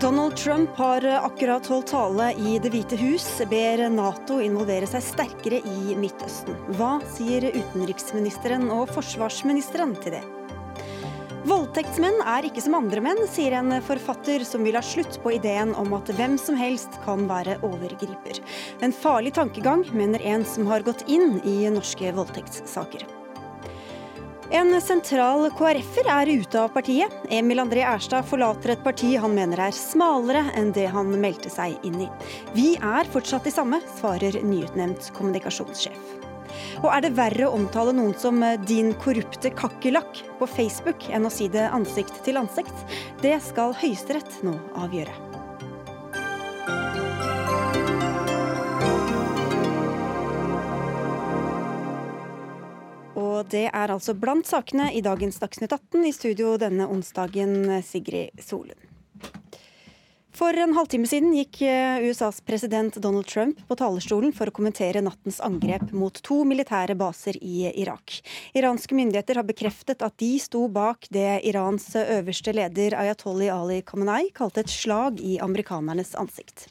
Donald Trump har akkurat holdt tale i Det hvite hus, ber Nato involvere seg sterkere i Midtøsten. Hva sier utenriksministeren og forsvarsministeren til det? Voldtektsmenn er ikke som andre menn, sier en forfatter som vil ha slutt på ideen om at hvem som helst kan være overgriper. En farlig tankegang, mener en som har gått inn i norske voldtektssaker. En sentral KrF-er er ute av partiet. Emil André Erstad forlater et parti han mener er smalere enn det han meldte seg inn i. Vi er fortsatt de samme, svarer nyutnevnt kommunikasjonssjef. Og er det verre å omtale noen som 'din korrupte kakerlakk' på Facebook enn å si det ansikt til ansikt? Det skal Høyesterett nå avgjøre. Og det er altså blant sakene i dagens Dagsnytt 18. I studio denne onsdagen, Sigrid Solund. For en halvtime siden gikk eh, USAs president Donald Trump på talerstolen for å kommentere nattens angrep mot to militære baser i Irak. Iranske myndigheter har bekreftet at de sto bak det Irans øverste leder Ayatollah Ali Khamenei kalte et slag i amerikanernes ansikt.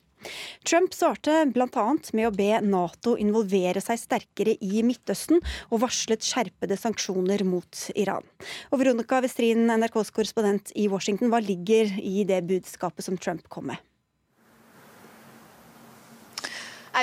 Trump svarte bl.a. med å be Nato involvere seg sterkere i Midtøsten, og varslet skjerpede sanksjoner mot Iran. Og Veronica Westrin, NRKs korrespondent i Washington, hva ligger i det budskapet som Trump kom med?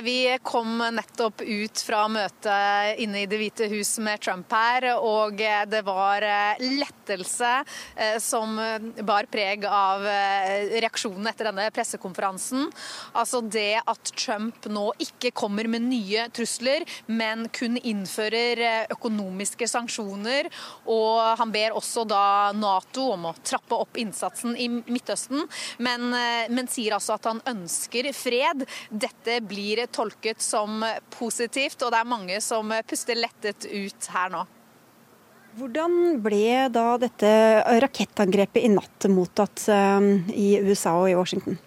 Vi kom nettopp ut fra møtet inne i Det hvite hus med Trump her, og det var eh, lettelse eh, som bar preg av reaksjonene reaksjonen etter denne pressekonferansen. Altså det at Trump nå ikke kommer med nye trusler, men kun innfører økonomiske sanksjoner. Og han ber også da Nato om å trappe opp innsatsen i Midtøsten, men, men sier altså at han ønsker fred. Dette blir tolket som positivt, og det er mange som puster lettet ut her nå. Hvordan ble da dette rakettangrepet i natt mottatt eh, i USA og i Washington?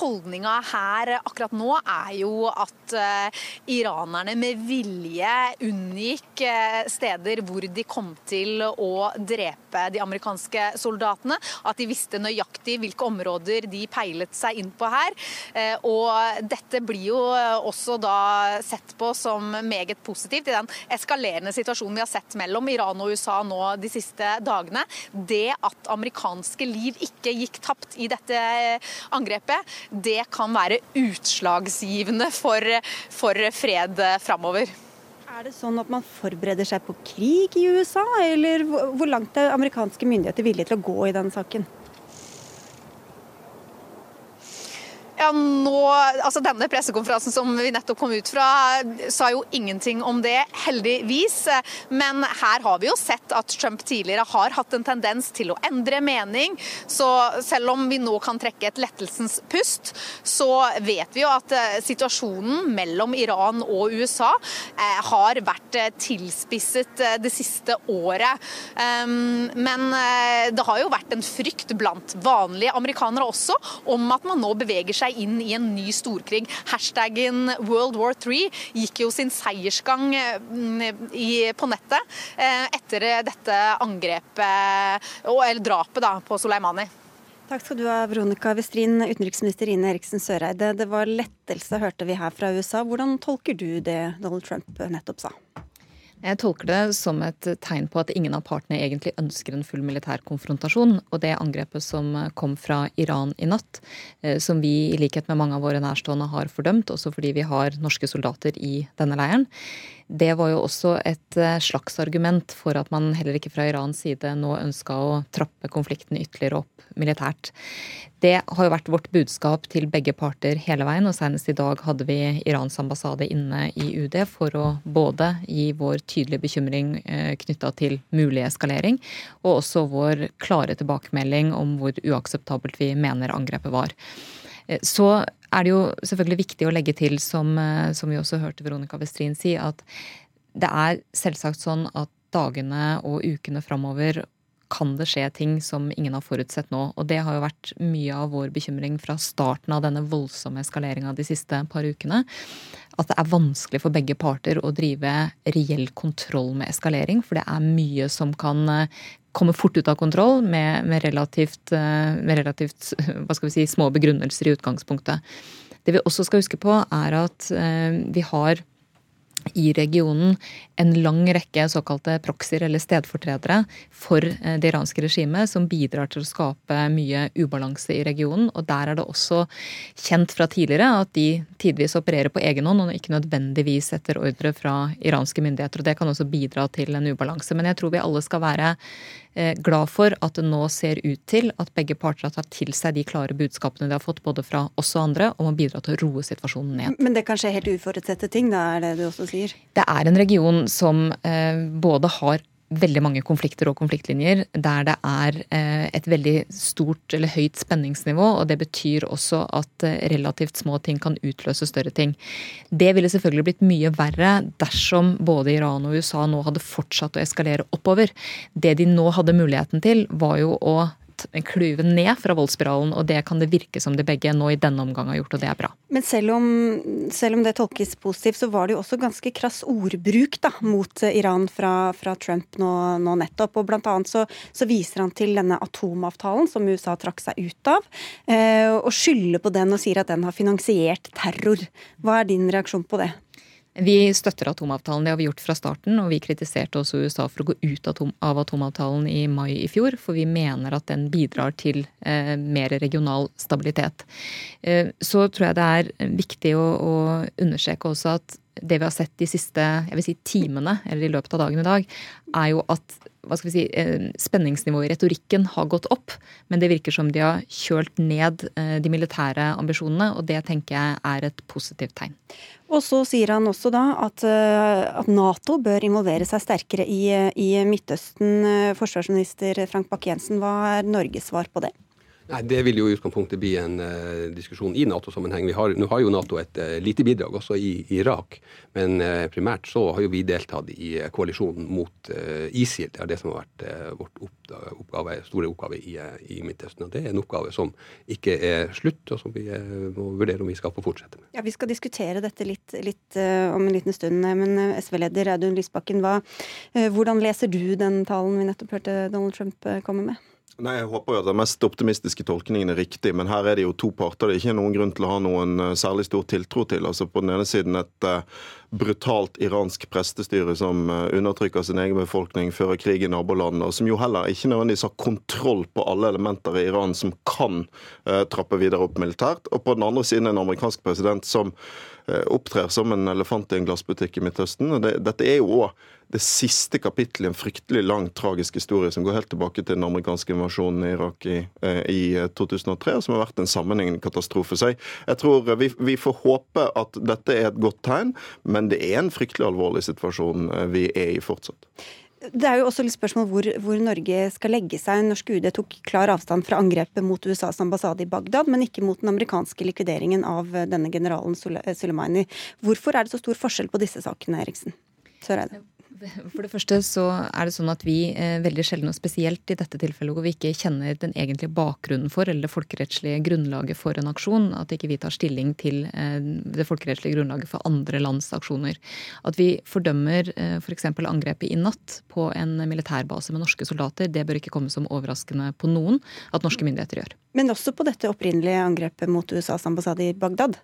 Holdninga her akkurat nå er jo at uh, iranerne med vilje unngikk uh, steder hvor de kom til å drepe de amerikanske soldatene. At de visste nøyaktig hvilke områder de peilet seg inn på her. Uh, og dette blir jo også da sett på som meget positivt i den eskalerende situasjonen vi har sett mellom Iran og USA nå de siste dagene. Det at amerikanske liv ikke gikk tapt i dette angrepet, det kan være utslagsgivende for, for fred framover. Er det sånn at man forbereder seg på krig i USA, eller hvor langt er amerikanske myndigheter villige til å gå i den saken? Ja, nå, altså Denne pressekonferansen som vi nettopp kom ut fra, sa jo ingenting om det, heldigvis. Men her har vi jo sett at Trump tidligere har hatt en tendens til å endre mening. Så selv om vi nå kan trekke et lettelsens pust, så vet vi jo at eh, situasjonen mellom Iran og USA eh, har vært eh, tilspisset det siste året. Ehm, men det har jo vært en frykt blant vanlige amerikanere også om at man nå beveger seg seg inn i en ny storkrig. Hashtaggen World War III gikk jo sin seiersgang mm, på nettet eh, etter dette angrepet, eller drapet da, på Soleimani. Takk skal du ha, Veronica Westrin, utenriksminister Ine Eriksen Søreide. Det var lettelse, hørte vi her fra USA. Hvordan tolker du det Donald Trump nettopp sa? Jeg tolker det som et tegn på at ingen av partene egentlig ønsker en full militær konfrontasjon. Og det angrepet som kom fra Iran i natt, eh, som vi i likhet med mange av våre nærstående har fordømt, også fordi vi har norske soldater i denne leiren, det var jo også et eh, slags argument for at man heller ikke fra Irans side nå ønska å trappe konflikten ytterligere opp militært. Det har jo vært vårt budskap til begge parter hele veien, og senest i dag hadde vi Irans ambassade inne i UD for å både gi vår tydelige bekymring eh, knytta til mulig eskalering, og også vår klare tilbakemelding om hvor uakseptabelt vi mener angrepet var. Eh, så er det jo selvfølgelig viktig å legge til, som, eh, som vi også hørte Veronica Westrin si, at det er selvsagt sånn at dagene og ukene framover kan det skje ting som ingen har forutsett nå. Og det har jo vært mye av vår bekymring fra starten av denne voldsomme eskaleringa de siste par ukene. At det er vanskelig for begge parter å drive reell kontroll med eskalering. For det er mye som kan eh, komme fort ut av kontroll med, med, relativt, eh, med relativt hva skal vi si, små begrunnelser i utgangspunktet. Det vi også skal huske på, er at eh, vi har i regionen en lang rekke såkalte proxyer eller stedfortredere for eh, det iranske regimet, som bidrar til å skape mye ubalanse i regionen. Og der er det også kjent fra tidligere at de tidvis opererer på egen hånd, og ikke nødvendigvis etter ordre fra iranske myndigheter. og Det kan også bidra til en ubalanse. Men jeg tror vi alle skal være glad for at det nå ser ut til at begge parter har tatt til seg de klare budskapene de har fått både fra oss og andre, om å bidra til å roe situasjonen ned. Men det kan skje helt uforutsette ting, da er det du også sier? Det er en region som eh, både har veldig mange konflikter og konfliktlinjer der det er eh, et veldig stort eller høyt spenningsnivå. og Det betyr også at eh, relativt små ting kan utløse større ting. Det ville selvfølgelig blitt mye verre dersom både Iran og USA nå hadde fortsatt å eskalere oppover. Det de nå hadde muligheten til, var jo å klyve ned fra voldsspiralen, og det kan det virke som de begge nå i denne omgang har gjort, og det er bra. Men selv om, selv om det tolkes positivt, så var det jo også ganske krass ordbruk da, mot Iran fra, fra Trump nå, nå, nettopp. Og blant annet så, så, viser han til denne atomavtalen som USA trakk seg ut av, eh, og skylder på den og sier at den har finansiert terror. Hva er din reaksjon på det? Vi støtter atomavtalen, det har vi gjort fra starten. Og vi kritiserte også USA for å gå ut av atomavtalen i mai i fjor, for vi mener at den bidrar til eh, mer regional stabilitet. Eh, så tror jeg det er viktig å, å, understreke også at det vi har sett de siste jeg vil si, timene, eller i løpet av dagen i dag, er jo at hva skal vi si, eh, spenningsnivået i retorikken har gått opp, men det virker som de har kjølt ned eh, de militære ambisjonene, og det tenker jeg er et positivt tegn. Og så sier han også da at, eh, at Nato bør involvere seg sterkere i, i Midtøsten. Forsvarsminister Frank Bakke-Jensen, hva er Norges svar på det? Nei, Det vil jo i utgangspunktet bli en uh, diskusjon i Nato-sammenheng. Nå har jo Nato et uh, lite bidrag også i, Irak, men uh, primært så har jo vi deltatt i koalisjonen mot ISIL. Det er det som har vært vårt oppgave, store oppgave i, i, Midtøsten. Og Det er en oppgave som ikke er slutt, og som vi må vurdere om vi skal få fortsette med. Ja, Vi skal diskutere dette litt, litt om en liten stund, men SV-leder Audun Lysbakken, hva, hvordan leser du den talen vi nettopp hørte Donald Trump komme med? Nei, Jeg håper jo at den mest optimistiske tolkningen er riktig, men her er det jo to parter det er ikke noen grunn til å ha noen uh, særlig stor tiltro til. Altså På den ene siden et uh, brutalt iransk prestestyre som uh, undertrykker sin egen befolkning, fører krig i nabolandene, og som jo heller ikke nødvendigvis har kontroll på alle elementer i Iran som kan trappe videre opp militært. Og på den andre siden en amerikansk president som opptrer som en elefant i en glassbutikk i Midtøsten. og det, Dette er jo også det siste kapittelet i en fryktelig lang, tragisk historie som går helt tilbake til den amerikanske invasjonen i Irak i, eh, i 2003, og som har vært en sammenhengende katastrofe. Så jeg tror vi, vi, får håpe at dette er et godt tegn, men det er en fryktelig alvorlig situasjon eh, vi er i fortsatt. Det er jo også litt spørsmål hvor, hvor, Norge skal legge seg. Norsk UD tok klar avstand fra angrepet mot USAs ambassade i Bagdad, men ikke mot den amerikanske likvideringen av denne generalen Soleimani. Hvorfor er det så stor forskjell på disse sakene, Eriksen? Søreide. For det første så er det sånn at vi eh, veldig sjelden, og spesielt i dette tilfellet hvor vi ikke kjenner den egentlige bakgrunnen for, eller det folkerettslige grunnlaget for en aksjon, at ikke vi tar stilling til eh, det folkerettslige grunnlaget for andre lands aksjoner. At vi fordømmer eh, f.eks. For angrepet i natt på en militærbase med norske soldater, det bør ikke komme som overraskende på noen at norske myndigheter gjør. Men også på dette opprinnelige angrepet mot USAs ambassade i Bagdad?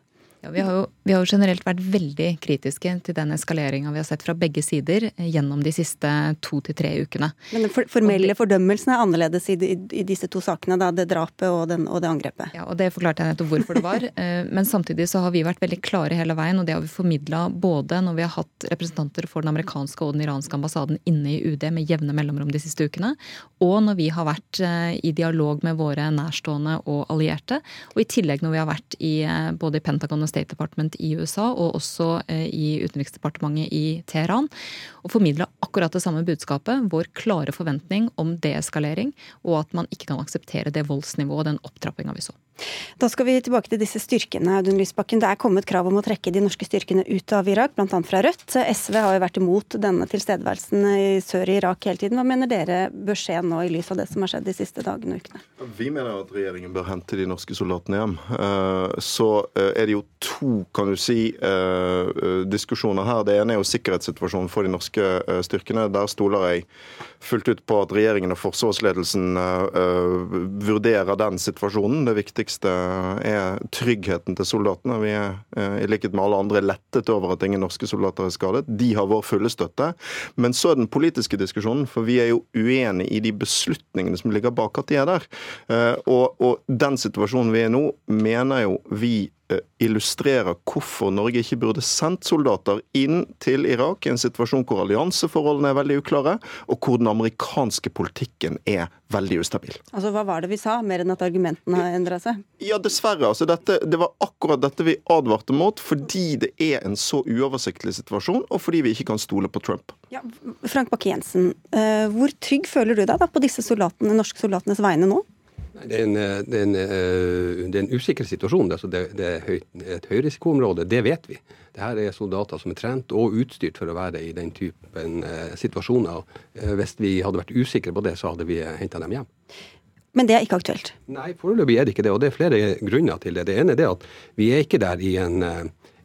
Ja, vi, har jo, vi, har jo, generelt vært veldig kritiske til den eskaleringa vi har sett fra begge sider gjennom de siste to til tre ukene. Men den formelle fordømmelsen er annerledes i, i, i, disse to sakene, da, det drapet og, den, og, det angrepet? Ja, og det forklarte jeg nettopp hvorfor det var. Eh, men samtidig så har vi vært veldig klare hele veien, og det har vi formidla både når vi har hatt representanter for den amerikanske og den iranske ambassaden inne i UD med jevne mellomrom de siste ukene, og når vi har vært eh, i dialog med våre nærstående og allierte, og i tillegg når vi har vært i eh, både i Pentagon og State Department i USA og også eh, i Utenriksdepartementet i Teheran. Og formidla akkurat det samme budskapet. Vår klare forventning om deeskalering, og at man ikke kan akseptere det voldsnivået og den opptrappinga vi så. Da skal vi tilbake til disse styrkene. Audun Lysbakken. Det er kommet krav om å trekke de norske styrkene ut av Irak, bl.a. fra Rødt. SV har jo vært imot denne tilstedeværelsen i sør i Irak hele tiden. Hva mener dere bør skje nå, i lys av det som har skjedd de siste dagene og ukene? Vi mener at regjeringen bør hente de norske soldatene hjem. Eh, så eh, er det jo to kan du si, eh, diskusjoner her. Det ene er jo sikkerhetssituasjonen for de norske styrkene. Der stoler jeg fullt ut på at regjeringen og forsvarsledelsen vurderer den situasjonen. Det viktigste er tryggheten til soldatene. Vi er i likhet med alle andre lettet over at ingen norske soldater er skadet. De har vår fulle støtte. Men så er den politiske diskusjonen, for vi er jo uenig i de beslutningene som ligger bak at de er der. Og, og den situasjonen vi er nå, mener jo vi Eh, illustrerer hvorfor Norge ikke burde sendt soldater inn til Irak i en situasjon hvor allianseforholdene er veldig uklare, og hvor den amerikanske politikken er veldig ustabil. Altså, Hva var det vi sa, mer enn at argumentene har endra seg? Ja, dessverre. altså dette, Det var akkurat dette vi advarte mot, fordi det er en så uoversiktlig situasjon, og fordi vi ikke kan stole på Trump. Ja, Frank Bakke-Jensen, eh, hvor trygg føler du deg da på disse soldatene, norske soldatenes vegne nå? Det er, en, eh, det, er en, eh, det er en, usikker situasjon. Altså det, det, er høy, et høyrisikoområde, det vet vi. Dette er soldater som er trent og utstyrt for å være i den typen eh, situasjoner. Hvis vi hadde vært usikre på det, så hadde vi henta dem hjem. Men det er ikke aktuelt? Nei, foreløpig er det ikke det. Og det er flere grunner til det. Det ene er at vi er ikke der i en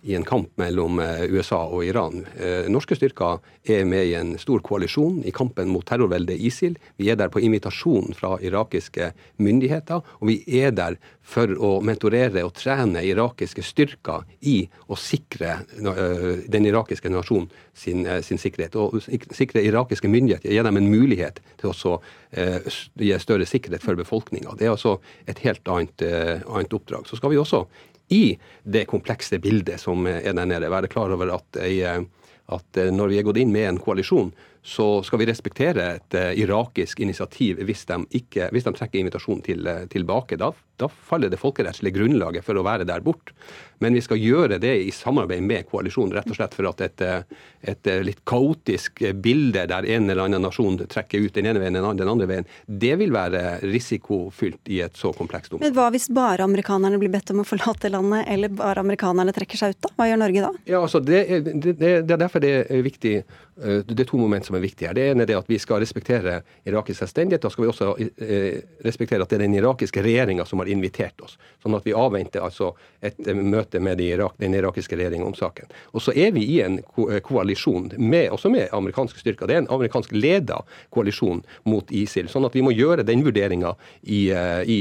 i en kamp mellom eh, USA og Iran. Eh, norske styrker er med i en stor koalisjon i kampen mot terrorveldet ISIL. Vi er der på invitasjon fra irakiske myndigheter, og vi er der for å mentorere og trene irakiske styrker i å sikre eh, den irakiske nasjonen sin, sin sikkerhet. Og sikre irakiske myndigheter, gi dem en mulighet til å gi større sikkerhet for befolkninga. Det er altså et helt annet, annet oppdrag. Så skal vi også i det komplekse bildet som er der nede. Være klar over at, at når vi er gått inn med en koalisjon, så skal vi respektere et irakisk initiativ hvis de, ikke, hvis de trekker invitasjonen til, tilbake. Da, da, faller det folkerettslige grunnlaget for å være der bort. Men vi skal gjøre det i samarbeid med koalisjonen, rett og slett for at et, eh, et, litt kaotisk bilde der en eller annen nasjon trekker ut den ene veien, og den andre veien, det vil være risikofylt i et så komplekst område. Men hva hvis bare amerikanerne blir bedt om å forlate landet, eller bare amerikanerne trekker seg ut, da? Hva gjør Norge da? Ja, altså, det, er, det, det er derfor det er viktig. Det er to moment som er viktige her. Det ene er at vi skal respektere irakisk selvstendighet. Da skal vi også eh, respektere at det er den irakiske regjeringa som har invitert oss. Sånn at vi avventer altså et eh, møte med de Irak, den irakiske regjeringen om saken. Og så er vi i en ko eh, koalisjon, med, også med amerikanske styrker. Det er en amerikansk leda koalisjon mot ISIL. Sånn at vi må gjøre den vurderinga i, i,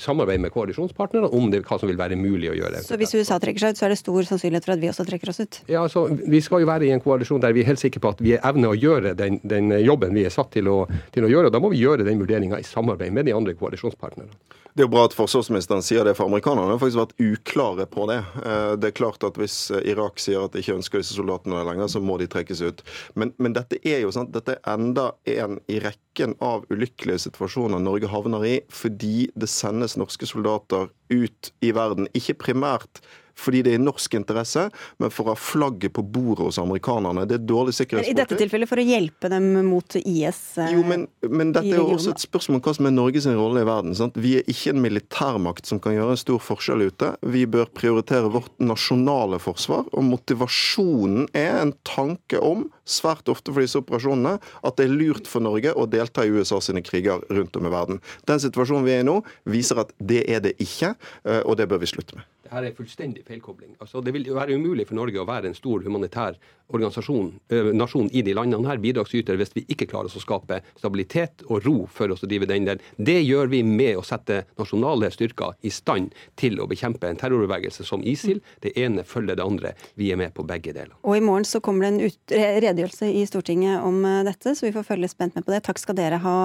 samarbeid med koalisjonspartnerne om det, hva som vil være mulig å gjøre. Så hvis USA trekker seg ut, så er det stor sannsynlighet for at vi også trekker oss ut? Ja, altså, Vi skal jo være i en koalisjon der vi er helt sikre på at vi evner å gjøre den, den jobben vi er satt til å, til å, gjøre. og Da må vi gjøre den vurderinga i samarbeid med de andre koalisjonspartnerne. Det er jo bra at forsvarsministeren sier det, for amerikanerne har faktisk vært uklare på det. Eh, det er klart at Hvis Irak sier at de ikke ønsker disse soldatene lenger, så må de trekkes ut. Men, men dette er jo sant, dette er enda en i rekken av ulykkelige situasjoner Norge havner i fordi det sendes norske soldater ut i verden. Ikke primært fordi det er i norsk interesse, men for å ha flagget på bordet hos amerikanerne. Det er dårlig sikkerhetspolitikk. I dette tilfellet for å hjelpe dem mot IS? Eh, jo, men, men dette er jo også et spørsmål om hva som er Norges rolle i verden. Sant? Vi er ikke en militærmakt som kan gjøre en stor forskjell ute. Vi bør prioritere vårt nasjonale forsvar, og motivasjonen er en tanke om, svært ofte for disse operasjonene, at det er lurt for Norge å delta i USA sine kriger rundt om i verden. Den situasjonen vi er i nå, viser at det er det ikke, eh, og det bør vi slutte med. Dette er fullstendig feilkobling. Altså, det vil jo være umulig for Norge å være en stor humanitær nasjon i de landene her, bidragsyter, hvis vi ikke klarer å skape stabilitet og ro for oss å drive den delen. Det gjør vi med å sette nasjonale styrker i stand til å bekjempe en terrorbevegelse som ISIL. Det ene følger det andre. Vi er med på begge deler. Og i morgen så kommer det en ut redegjørelse i Stortinget om dette, så vi får følge spent med på det. Takk skal dere ha,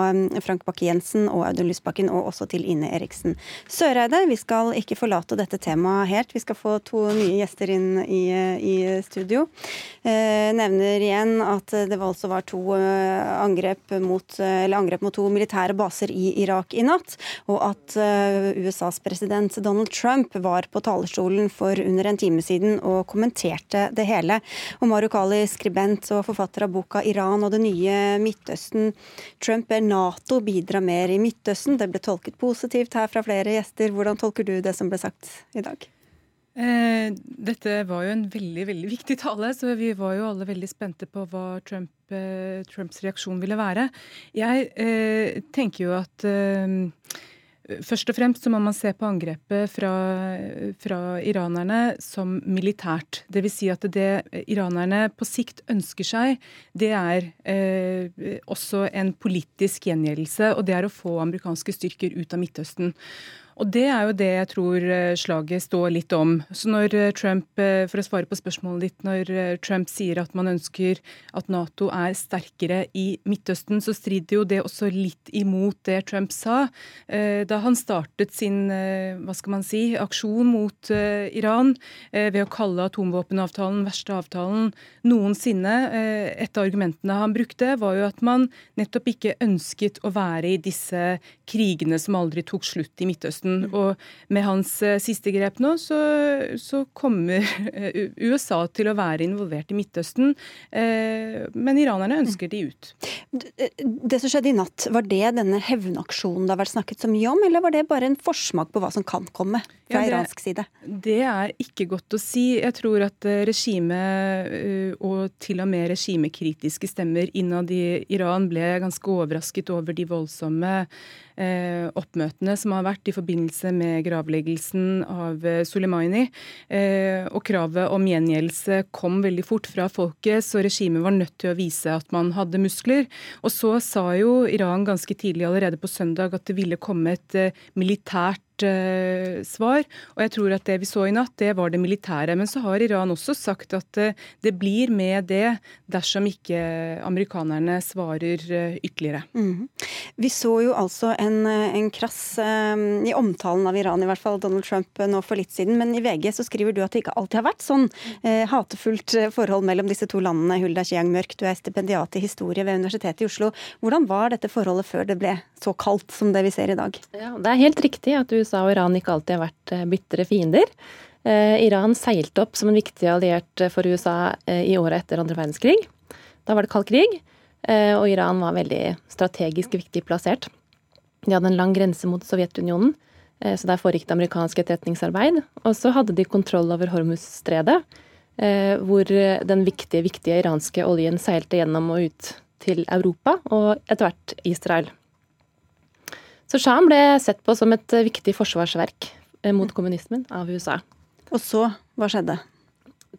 Frank Bakke-Jensen og Audun Lysbakken, og også til Ine Eriksen Søreide. Vi skal ikke forlate dette temaet helt. Vi skal få to nye gjester inn i, i studio. Eh, nevner igjen at det altså var to eh, angrep mot, angrep mot to militære baser i Irak i natt, og at eh, USAs president Donald Trump var på talerstolen for under en time siden og kommenterte det hele. Og Marukali, skribent og forfatter av boka 'Iran og det nye Midtøsten'. Trump ber Nato bidra mer i Midtøsten. Det ble tolket positivt her fra flere gjester. Hvordan tolker du det som ble sagt i dag? Eh, dette var jo en veldig veldig viktig tale, så vi var jo alle veldig spente på hva Trump, eh, Trumps reaksjon ville være. Jeg eh, tenker jo at Først og fremst så må man se på angrepet fra, fra iranerne som militært. Dvs. Si at det iranerne på sikt ønsker seg, det er også en politisk gjengjeldelse. Og det er å få amerikanske styrker ut av Midtøsten. Og det er jo det jeg tror eh, slaget står litt om. Så når eh, Trump, eh, for å svare på spørsmålet ditt, når Trump sier at man ønsker at Nato er sterkere i Midtøsten, så strider jo det også litt imot det Trump sa da han startet sin hva skal man si, aksjon mot Iran ved å kalle atomvåpenavtalen verste avtalen noensinne. Et av argumentene han brukte, var jo at man nettopp ikke ønsket å være i disse krigene som aldri tok slutt i Midtøsten. Midtøsten. Og med hans eh, siste grep nå, så, så, kommer eh, USA til å være involvert i Midtøsten. Eh, men iranerne ønsker de ut. Det som skjedde i natt, var det denne hevnaksjonen det har vært snakket så mye om, eller var det bare en forsmak på hva som kan komme fra ja, det, iransk side? Det er ikke godt å si. Jeg tror at regimet, og til og med regimekritiske stemmer innad i Iran, ble ganske overrasket over de voldsomme oppmøtene som har vært i forbindelse med gravleggelsen av eh, Soleimani. Eh, og kravet om gjengjeldelse kom veldig fort fra folket, så regimet var nødt til å vise at man hadde muskler. Og så sa jo Iran ganske tidlig allerede på søndag at det ville komme et eh, militært uh, svar. Og jeg tror at det vi så i natt, det var det militære. Men så har Iran også sagt at uh, det blir med det dersom ikke amerikanerne svarer uh, ytterligere. Mm. Vi så jo altså en, en krass i omtalen av Iran, i hvert fall Donald Trump nå for litt siden. Men i VG så skriver du at det ikke alltid har vært sånn hatefullt forhold mellom disse to landene. Hulda Chiang Mørk, du er stipendiat i historie ved Universitetet i Oslo. Hvordan var dette forholdet før det ble så kaldt som det vi ser i dag? Ja, det er helt riktig at USA og Iran ikke alltid har vært eh, bitre fiender. Eh, Iran seilte opp som en viktig alliert for USA eh, i året etter andre verdenskrig. Da var det kald krig, og Iran var veldig strategisk viktig plassert. De hadde en lang grense mot Sovjetunionen, så der foregikk det amerikansk etterretningsarbeid. Og så hadde de kontroll over Hormuz-stredet, hvor den viktige, viktige iranske oljen seilte gjennom og ut til Europa, og etter hvert Israel. Så Sham ble sett på som et eh, viktig forsvarsverk eh, mot kommunismen av USA. Og så, hva skjedde?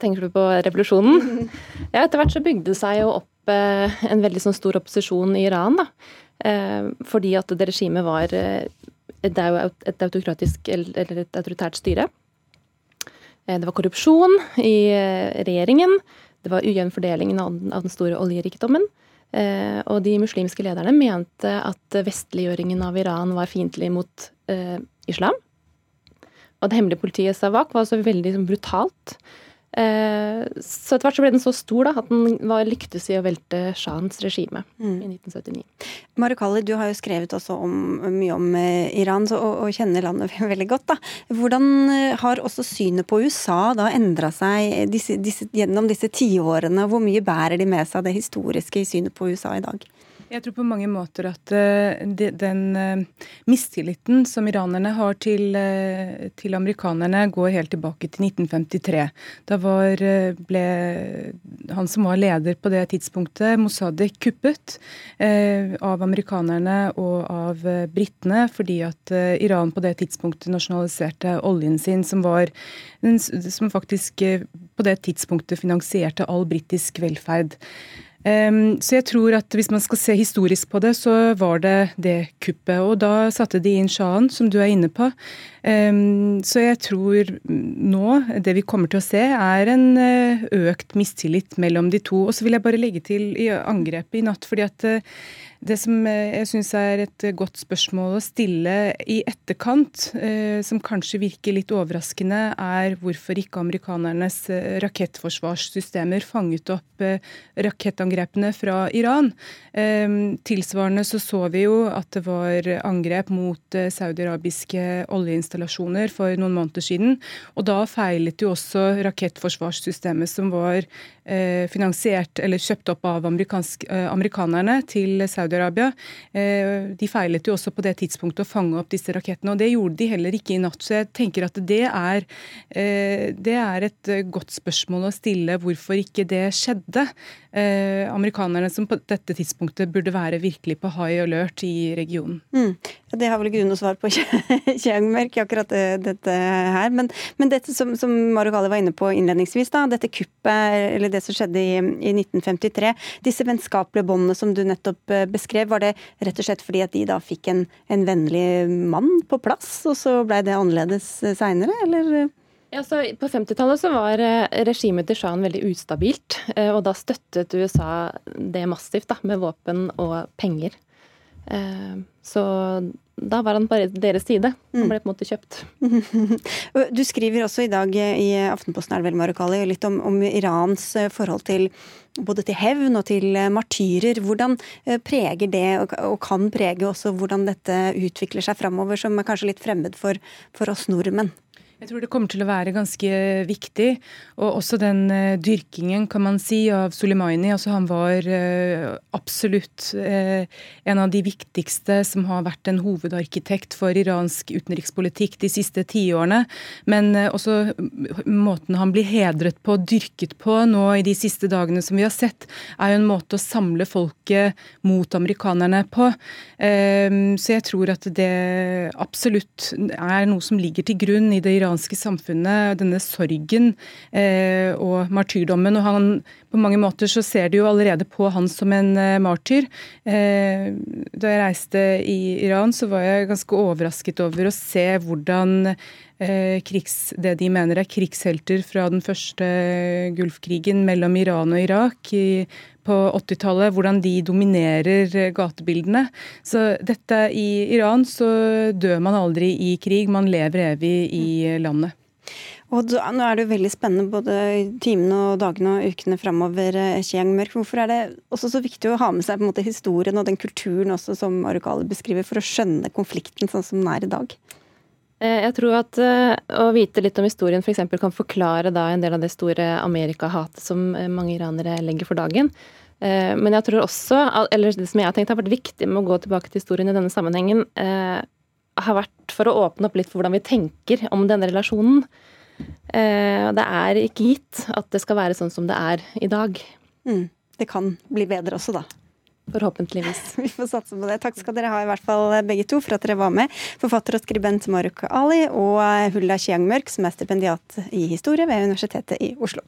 Tenker du på revolusjonen? Ja, Etter hvert så bygde det seg jo opp eh, en veldig sånn stor opposisjon i Iran. da. Fordi at det regimet var et autokratisk eller et autoritært styre. Det var korrupsjon i regjeringen. Det var ujevn fordeling av den store oljerikdommen. Eh, og de muslimske lederne mente at vestliggjøringen av Iran var fiendtlig mot eh, islam. Og det hemmelige politiet Savak var også veldig liksom, brutalt. Eh, så etter hvert så ble den så stor da, at den var lyktes i å velte shahens regime mm. i 1979. Marukali, du har jo skrevet også om, mye om eh, Iran så, og, og, kjenner landet veldig godt. da. Hvordan eh, har også synet på USA da endra seg disse, disse, gjennom disse tiårene? Hvor mye bærer de med seg det historiske i synet på USA i dag? Jeg tror på mange måter at uh, den uh, mistilliten som iranerne har til, uh, til, amerikanerne, går helt tilbake til 1953. Da var, ble han som var leder på det tidspunktet, Mossadegh, kuppet av amerikanerne og av britene fordi at Iran på det tidspunktet nasjonaliserte oljen sin, som, var, som faktisk på det tidspunktet finansierte all britisk velferd. Um, så jeg tror at hvis man skal se historisk på det, så var det det kuppet. Og da satte de inn sjahen, som du er inne på. Um, så jeg tror nå det vi kommer til å se, er en uh, økt mistillit mellom de to. Og så vil jeg bare legge til i angrepet i natt, fordi at uh, Det som eh, jeg syns er et godt spørsmål å stille i etterkant, eh, som kanskje virker litt overraskende, er hvorfor ikke amerikanernes eh, rakettforsvarssystemer fanget opp rakettangrepene fra Iran. Tilsvarende så så vi jo at det var angrep mot saudiarabiske oljeinstallasjoner for noen måneder siden. Og da feilet jo også rakettforsvarssystemet som var finansiert eller kjøpt opp av amerikanerne til Saudi-Arabia Saudi-Arabia. Eh, de feilet jo også på det tidspunktet å fange opp disse rakettene, og det gjorde de heller ikke i natt. Så jeg tenker at det er, eh, det er et godt spørsmål å stille hvorfor ikke det skjedde. Eh, amerikanerne som på dette tidspunktet burde være virkelig på high alert i regionen. Mm. Det har vel grunn å svare på Kjangmerk, akkurat dette her. Men, men dette som, som Marokali var inne på innledningsvis, da, dette kuppet, eller det som skjedde i, i 1953. Disse vennskapelige båndene som du nettopp beskrev beskrev, var det rett og slett fordi at de da fikk en, en vennlig mann på plass, og så blei det annerledes seinere, eller? Ja, på 50-tallet så var eh, regimet til sjahen veldig ustabilt, eh, og da støttet USA det massivt da, med våpen og penger. Eh, så da var han på deres side. Han mm. ble på en måte kjøpt. Du skriver også i dag i Aftenposten er det vel Marokali, litt om, om, Irans forhold til både til hevn og til martyrer. Hvordan eh, preger det, og kan prege også hvordan dette utvikler seg framover, som er kanskje litt fremmed for, for oss nordmenn? Jeg tror det kommer til å være ganske viktig. Og også den uh, dyrkingen, kan man si, av Soleimani. Altså, han var uh, absolutt uh, en av de viktigste som har vært en hovedarkitekt for iransk utenrikspolitikk de siste tiårene. Men også måten han blir hedret på, dyrket på nå i de siste dagene som vi har sett, er jo en måte å samle folket mot amerikanerne på. så jeg tror at det absolutt er noe som ligger til grunn i det iranske iranske samfunnet, denne sorgen eh, og martyrdommen. og han, På mange måter så ser de jo allerede på han som en eh, martyr. Eh, da jeg reiste i Iran, så var jeg ganske overrasket over å se hvordan eh, krigs, det de mener er krigshelter fra den første Gulfkrigen mellom Iran og Irak i på 80-tallet, hvordan de dominerer gatebildene. Så dette i Iran så dør man aldri i krig, man lever evig i landet. Og da, Nå er det jo veldig spennende både timene og dagene og ukene framover. Mørk. Hvorfor er det også så viktig å ha med seg på en måte historien og den kulturen også som Arukali beskriver, for å skjønne konflikten sånn som den er i dag? Eh, jeg tror at uh, å vite litt om historien f.eks. For kan forklare da en del av det store Amerika-hatet som eh, mange iranere legger for dagen. Men jeg tror også, eller det som jeg har tenkt har vært viktig med å gå tilbake til historien i denne sammenhengen, har vært for å åpne opp litt for hvordan vi tenker om denne relasjonen. Det er ikke gitt at det skal være sånn som det er i dag. Mm. Det kan bli bedre også, da. Forhåpentligvis. Vi får satse på det. Takk skal dere ha i hvert fall begge to for at dere var med. Forfatter og skribent Maruk Ali og Hulda Chiang-Mørk, som er stipendiat i historie ved Universitetet i Oslo.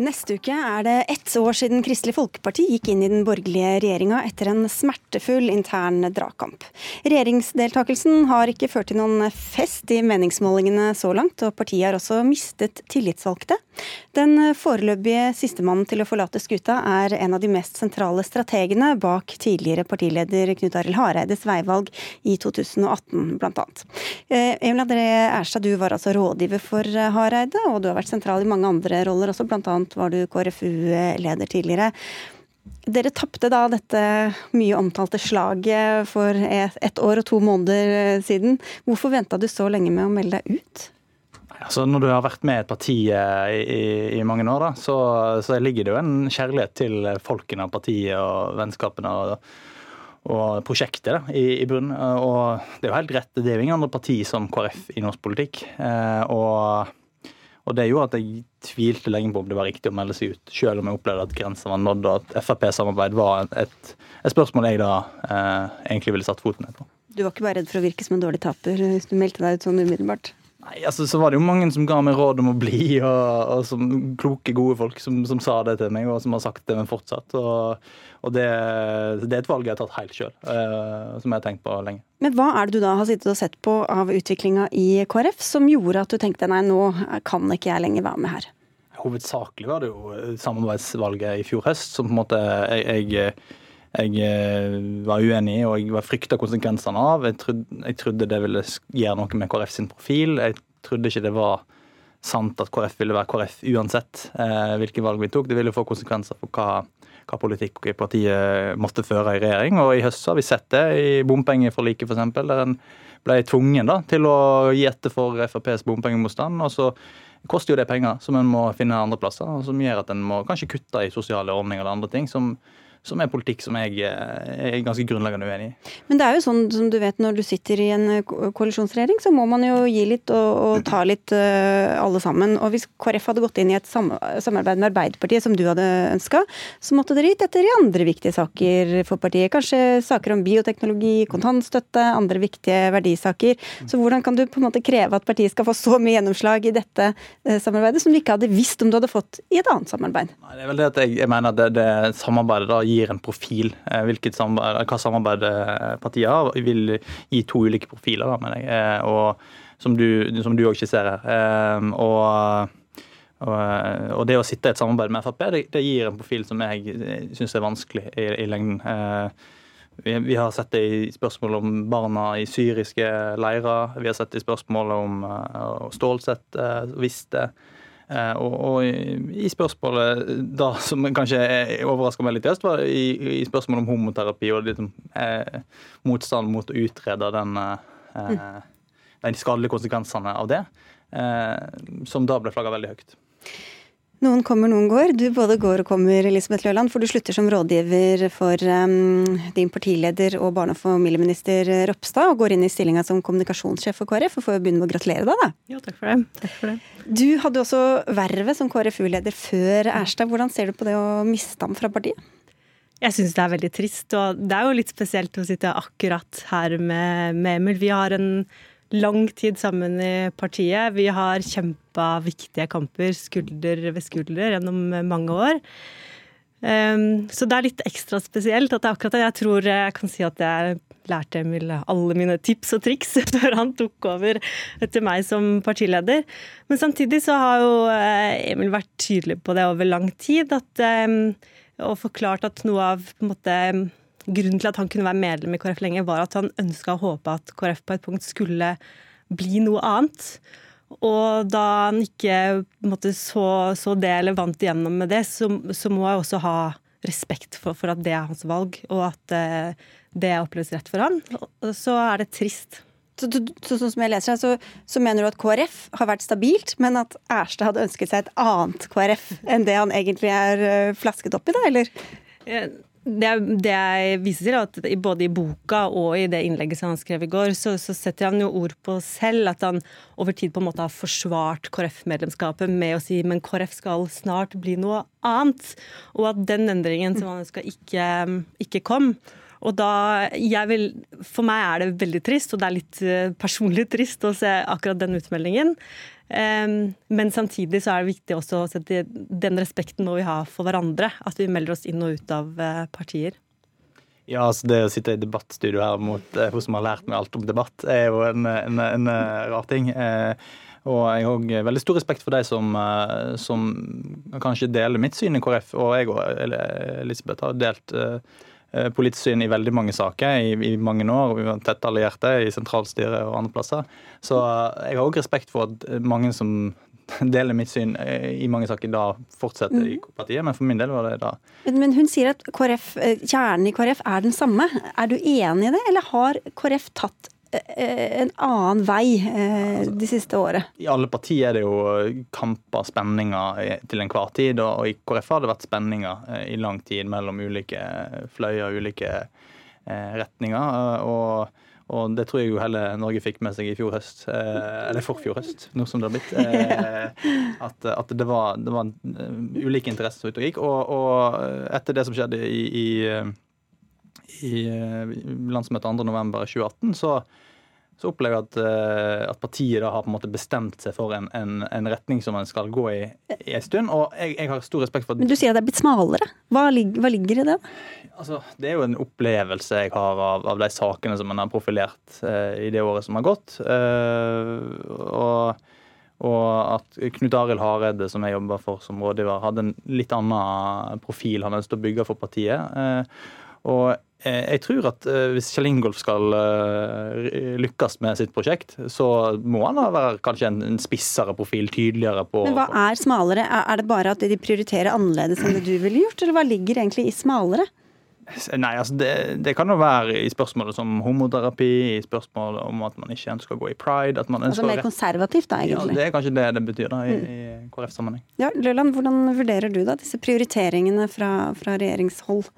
Neste uke er det ett år siden Kristelig Folkeparti gikk inn i den borgerlige regjeringa etter en smertefull intern dragkamp. Regjeringsdeltakelsen har ikke ført til noen fest i meningsmålingene så langt, og partiet har også mistet tillitsvalgte. Den foreløpige sistemannen til å forlate skuta er en av de mest sentrale strategene bak tidligere partileder Knut Arild Hareides veivalg i 2018, bl.a. Eh, Emil André Erstad, du var altså rådgiver for Hareide, og du har vært sentral i mange andre roller også, bl.a var du KrFU-leder tidligere. Dere tapte da dette mye omtalte slaget for ett år og to måneder siden. Hvorfor venta du så lenge med å melde deg ut? Altså, når du har vært med et parti eh, i, i mange år, da, så, så, ligger det jo en kjærlighet til folkene partiet og vennskapene og, og prosjektet da, i, i bunnen. Og det er jo helt rett, det er jo ingen andre parti som KrF i norsk politikk. Eh, og og Det gjorde at jeg tvilte lenge på om det var riktig å melde seg ut, selv om jeg opplevde at grensen var nådd, og at Frp-samarbeid var et, et, spørsmål jeg da eh, egentlig ville satt foten ned på. Du var ikke bare redd for å virke som en dårlig taper hvis du meldte deg ut sånn umiddelbart? Nei, altså Så var det jo mange som ga meg råd om å bli, og, og som kloke, gode folk som, som, sa det til meg, og som har sagt det, men fortsatt. Og, og det, det, er et valg jeg har tatt helt sjøl, uh, som jeg har tenkt på lenge. Men hva er det du da har sittet og sett på av utviklinga i KrF som gjorde at du tenkte nei, nå kan ikke jeg lenger være med her? Hovedsakelig var det jo samarbeidsvalget i fjor høst som på en måte jeg, jeg jeg eh, var uenig i og jeg frykta konsekvensene av. Jeg trodde, jeg trodde, det ville gjøre noe med KrF sin profil. Jeg trodde ikke det var sant at KrF ville være KrF uansett eh, hvilke valg vi tok. Det ville få konsekvenser for hva, hva politikk partiet måtte føre i regjering. Og i høst har vi sett det i bompengeforliket f.eks., der en ble tvungen da, til å gi etter for FrPs bompengemotstand. og så koster jo det penger som en må finne andre plasser, og som gjør at en må kanskje kutte i sosiale ordninger eller andre ting. som som er politikk som jeg eh, er ganske grunnleggende uenig i. Men det er jo sånn som du vet når du sitter i en eh, koalisjonsregjering, så må man jo gi litt og, og ta litt uh, alle sammen. Og hvis KrF hadde gått inn i et sam samarbeid med Arbeiderpartiet som du hadde ønska, så måtte dere gitt etter i andre viktige saker for partiet. Kanskje saker om bioteknologi, kontantstøtte, andre viktige verdisaker. Så hvordan kan du på en måte kreve at partiet skal få så mye gjennomslag i dette uh, samarbeidet som du ikke hadde visst om du hadde fått i et annet samarbeid? Nei, det er vel det at jeg, jeg mener at det, det samarbeidet da gir en profil. Eh, hvilket samarbeid, hva samarbeid partiet har, vil gi to ulike profiler, da, mener jeg. Eh, og, som du òg skisserer. Eh, og og, det å sitte i et samarbeid med Frp, det, det gir en profil som jeg syns er vanskelig i, i lengden. Vi, vi, har sett det i spørsmål om barna i syriske leirer. Vi har sett det i spørsmål om uh, Stålsett uh, visste. Eh, og, og i spørsmålet da, som kanskje overrasker meg litt i øst, var i, i spørsmålet om homoterapi og liksom, eh, motstand mot å utrede den, eh, de skadelige konsekvensene av det, eh, som da ble flagga veldig høyt. Noen kommer, noen går. Du både går og kommer, Elisabeth Løland, for du slutter som rådgiver for um, din partileder og barne- og familieminister Ropstad, og går inn i stillinga som kommunikasjonssjef for KrF. og får jo begynne med å gratulere deg, da. Jo, takk for det. Takk for det. Du hadde også vervet som KrFU-leder før Erstad. Hvordan ser du på det å miste ham fra partiet? Jeg syns det er veldig trist, og det er jo litt spesielt å sitte akkurat her med, med Emil. Vi har en lang tid sammen i partiet. Vi har kjempa viktige kamper skulder ved skulder gjennom mange år. Um, så det er litt ekstra spesielt at det er akkurat det. Jeg tror jeg kan si at jeg lærte Emil alle mine tips og triks før han tok over etter meg som partileder. Men samtidig så har jo eh, Emil vært tydelig på det over lang tid. At, um, og forklart at noe av på en måte grunnen til at han kunne være medlem i KrF lenge, var at han ønska å håpe at KrF på et punkt skulle bli noe annet. Og da han ikke måtte, så, så, det eller vant igjennom med det, så, så, må jeg også ha respekt for, for, at det er hans valg, og at eh, det oppleves rett for han. Så er det trist. Så, så, sånn som jeg leser så, så, mener du at KrF har vært stabilt, men at Erstad hadde ønsket seg et annet KrF enn det han egentlig er uh, flasket opp i, da, eller? Det, det, jeg viser til, at både i boka og i det innlegget som han skrev i går, så, så, setter han jo ord på selv at han over tid på en måte har forsvart KrF-medlemskapet med å si men KrF skal snart bli noe annet. Og at den endringen som han ønska, ikke, ikke kom. Og da, vil, For meg er det veldig trist, og det er litt eh, personlig trist å se akkurat den utmeldingen. Men samtidig så er det viktig også å sette den respekten må vi ha for hverandre. At vi melder oss inn og ut av eh, partier. Ja, altså Det å sitte i debattstudio her mot eh, hun som har lært meg alt om debatt, er jo en, en, en rar ting. Og jeg har veldig stor respekt for de som, som, kanskje deler mitt syn i KrF. Og jeg og Elisabeth har delt Eh, politisk syn i veldig mange saker i, i mange år. Vi var tett allierte i sentralstyret og andre plasser. Så eh, jeg har òg respekt for at mange som deler mitt syn eh, i mange saker, da fortsetter i mm. partiet. Men for min del var det da Men hun sier at KRF, kjernen i KrF er den samme. Er du enig i det, eller har KrF tatt Eh, en annen vei eh, de siste året? I alle partier er det jo kamper, spenninger til enhver tid. Og i KrF har det vært spenninger eh, i lang tid mellom ulike fløyer, ulike retninger. og og det tror jeg jo hele Norge fikk med seg i fjor høst, eller forfjor høst, nå som det har blitt. At, at det, var, det, var, ulike interesser som ute og gikk. Og, og, etter det som skjedde i, i i landsmøtet 2.11.2018, så, så opplever jeg at, eh, at, partiet da har på en måte bestemt seg for en, en, en retning som en skal gå i, i en stund. Og jeg, jeg, har stor respekt for Men Du sier at det er blitt smalere. Hva, ligger, hva ligger i det? Altså, det er jo en opplevelse jeg har av, av de sakene som man har profilert uh, i det året som har gått. Uh, og, og, at Knut Arild Hareide, som jeg jobber for som rådgiver, hadde en litt annen profil han ønsket å bygge for partiet. Og jeg tror at eh, hvis Kjell Ingolf skal eh, lykkes med sitt prosjekt, så må han være kanskje en spissere profil, tydeligere på Men hva er smalere? Er det bare at de prioriterer annerledes enn det du ville gjort, eller hva ligger egentlig i smalere? Nei, altså det, det, kan jo være i spørsmålet som homoterapi, i spørsmålet om at man ikke ønsker å gå i pride. At man altså Mer konservativt, da, egentlig? Ja, Det er kanskje det det betyr da, i, mm. i KrF-sammenheng. Ja, Løland, hvordan vurderer du da disse prioriteringene fra, fra regjeringshold?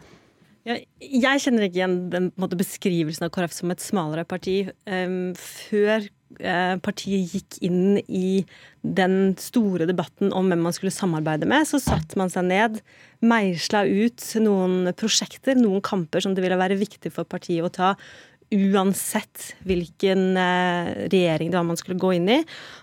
Ja, jeg kjenner ikke igjen den måte, beskrivelsen av KrF som et smalere parti. Um, før uh, partiet gikk inn i den store debatten om hvem man skulle samarbeide med, så satte man seg ned, meisla ut noen prosjekter, noen kamper som det ville være viktig for partiet å ta uansett hvilken uh, regjering det var man skulle gå inn i.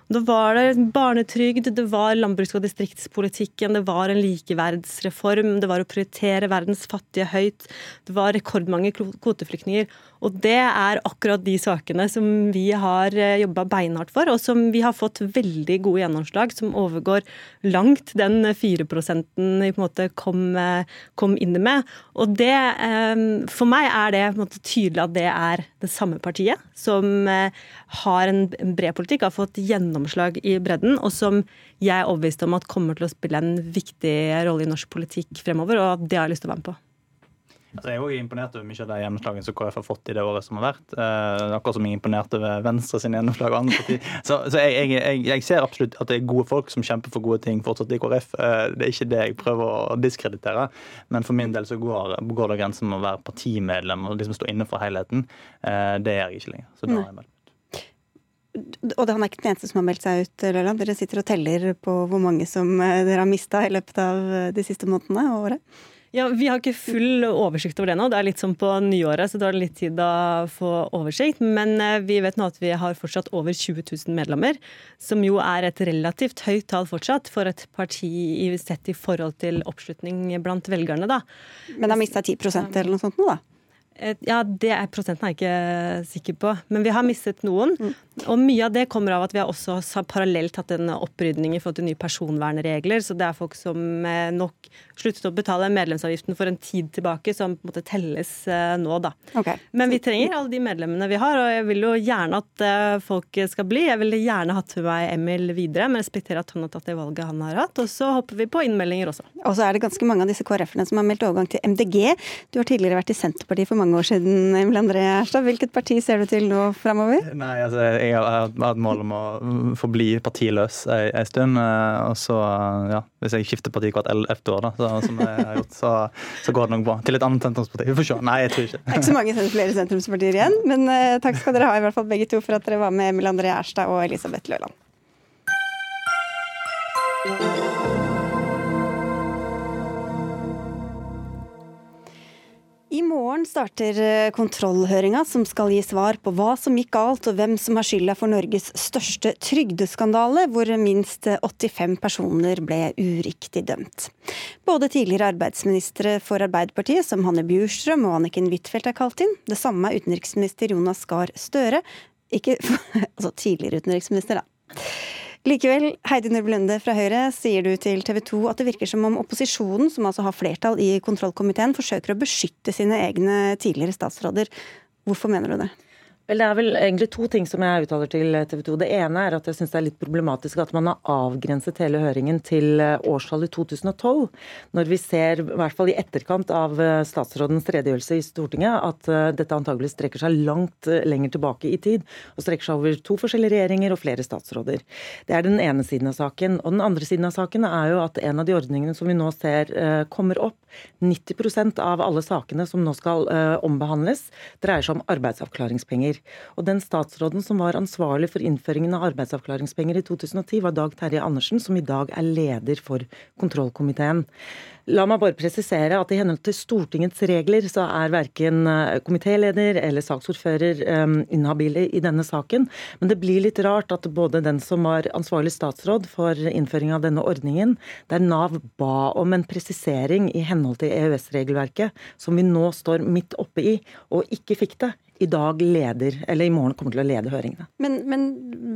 Da var det barnetrygd, det var landbruks- og distriktspolitikken, det var en likeverdsreform, det var å prioritere verdens fattige høyt, det var rekordmange kvoteflyktninger. Og det er akkurat de sakene som vi har eh, jobba beinhardt for, og som vi har fått veldig gode gjennomslag, som overgår langt den 4 vi på en måte kom, eh, kom inn med. Og det, eh, for meg er det tydelig at det er det samme partiet som har en bred politikk, har fått gjennomslag i bredden, og som jeg er overbevist om at kommer til å spille en viktig rolle i norsk politikk fremover, og det har jeg lyst til å være med på. Altså, jeg er jo imponert over mye av de gjennomslagene som KrF har fått i det året som har vært. Eh, akkurat som jeg er imponert over Venstre sine gjennomslag og andre partier. Så, så jeg, jeg, jeg, ser absolutt at det er gode folk som kjemper for gode ting fortsatt i KrF. Eh, det er ikke det jeg prøver å diskreditere, men for min del så går, går det grensen med å være partimedlem og liksom stå inne for helheten. Eh, det gjør jeg ikke lenger. Så da er jeg med og det han er ikke den eneste som har meldt seg ut, Løland. Dere sitter og teller på hvor mange som eh, dere har mista i løpet av eh, de siste månedene og året? Ja, Vi har ikke full oversikt over det nå. Det er litt som på nyåret, så det er litt tid å få oversikt. Men eh, vi vet nå at vi har fortsatt over 20 000 medlemmer, som jo er et relativt høyt tall fortsatt for et parti sett i forhold til oppslutning blant velgerne, da. Men har mista 10% eller noe sånt nå, da? Ja, det er prosenten er jeg ikke sikker på. Men vi har mistet noen. Mm. Og mye av det kommer av at vi har også parallelt hatt en opprydning i forhold til nye personvernregler. Så det er folk som eh, nok sluttet å betale medlemsavgiften for en tid tilbake, som på en måte telles eh, nå, da. Okay. Men vi trenger alle de medlemmene vi har, og jeg vil jo gjerne at eh, folk skal bli. Jeg ville gjerne hatt med meg Emil videre, men respekterer at han har tatt det valget han har hatt. Og så hopper vi på innmeldinger også. Og så er det ganske mange av disse KrF-ene som har meldt overgang til MDG. Du har tidligere vært i Senterpartiet for mange år siden, Emil André Erstad. Hvilket parti ser du til nå framover? Nei, altså, jeg har hatt mål om å forbli partiløs en stund. Eh, og så, ja, hvis jeg skifter parti hvert ellevte år, da, så, som jeg har gjort, så, så, går det nok bra. Til et annet sentrumsparti. Vi får se. Nei, jeg tror ikke. Det er ikke så mange flere sentrumspartier igjen, men uh, takk skal dere ha i hvert fall begge to for at dere var med, Emil André Erstad og Elisabeth Løland. I morgen starter eh, kontrollhøringa som skal gi svar på hva som gikk galt og hvem som har skylda for Norges største trygdeskandale, hvor minst 85 personer ble uriktig dømt. Både tidligere arbeidsministre for Arbeiderpartiet, som Hanne Bjurstrøm og Anniken Huitfeldt er kalt inn, det samme er utenriksminister Jonas Gahr Støre, ikke altså tidligere utenriksminister, da. Likevel, Heidi Nørby Lunde fra Høyre, sier du til TV 2 at det virker som om opposisjonen, som altså har flertall i kontrollkomiteen, forsøker å beskytte sine egne tidligere statsråder. Hvorfor mener du det? Vel, Det er vel egentlig to ting som jeg uttaler til TV 2. Det ene er at jeg syns det er litt problematisk at man har avgrenset hele høringen til eh, årstallet 2012. Når vi ser, i hvert fall i etterkant av eh, statsrådens redegjørelse i Stortinget, at eh, dette antagelig strekker seg langt lenger tilbake i tid. Og strekker seg over to forskjellige regjeringer og flere statsråder. Det er den ene siden av saken. Og den andre siden av saken er jo at en av de ordningene som vi nå ser kommer opp, 90% av alle sakene som nå skal ombehandles, dreier seg om arbeidsavklaringspenger. Og den statsråden som var ansvarlig for innføringen av arbeidsavklaringspenger i 2010, var Dag Terje Andersen, som i dag er leder for kontrollkomiteen. La meg bare presisere at i henhold til Stortingets regler så er verken komitéleder eller saksordfører inhabile i denne saken. Men det blir litt rart at både den som var ansvarlig statsråd for innføring av denne ordningen, der Nav ba om en presisering i henhold til EØS-regelverket, som vi nå står midt oppe i, og ikke fikk det, i dag leder, eller i morgen kommer til å lede høringene. Men, men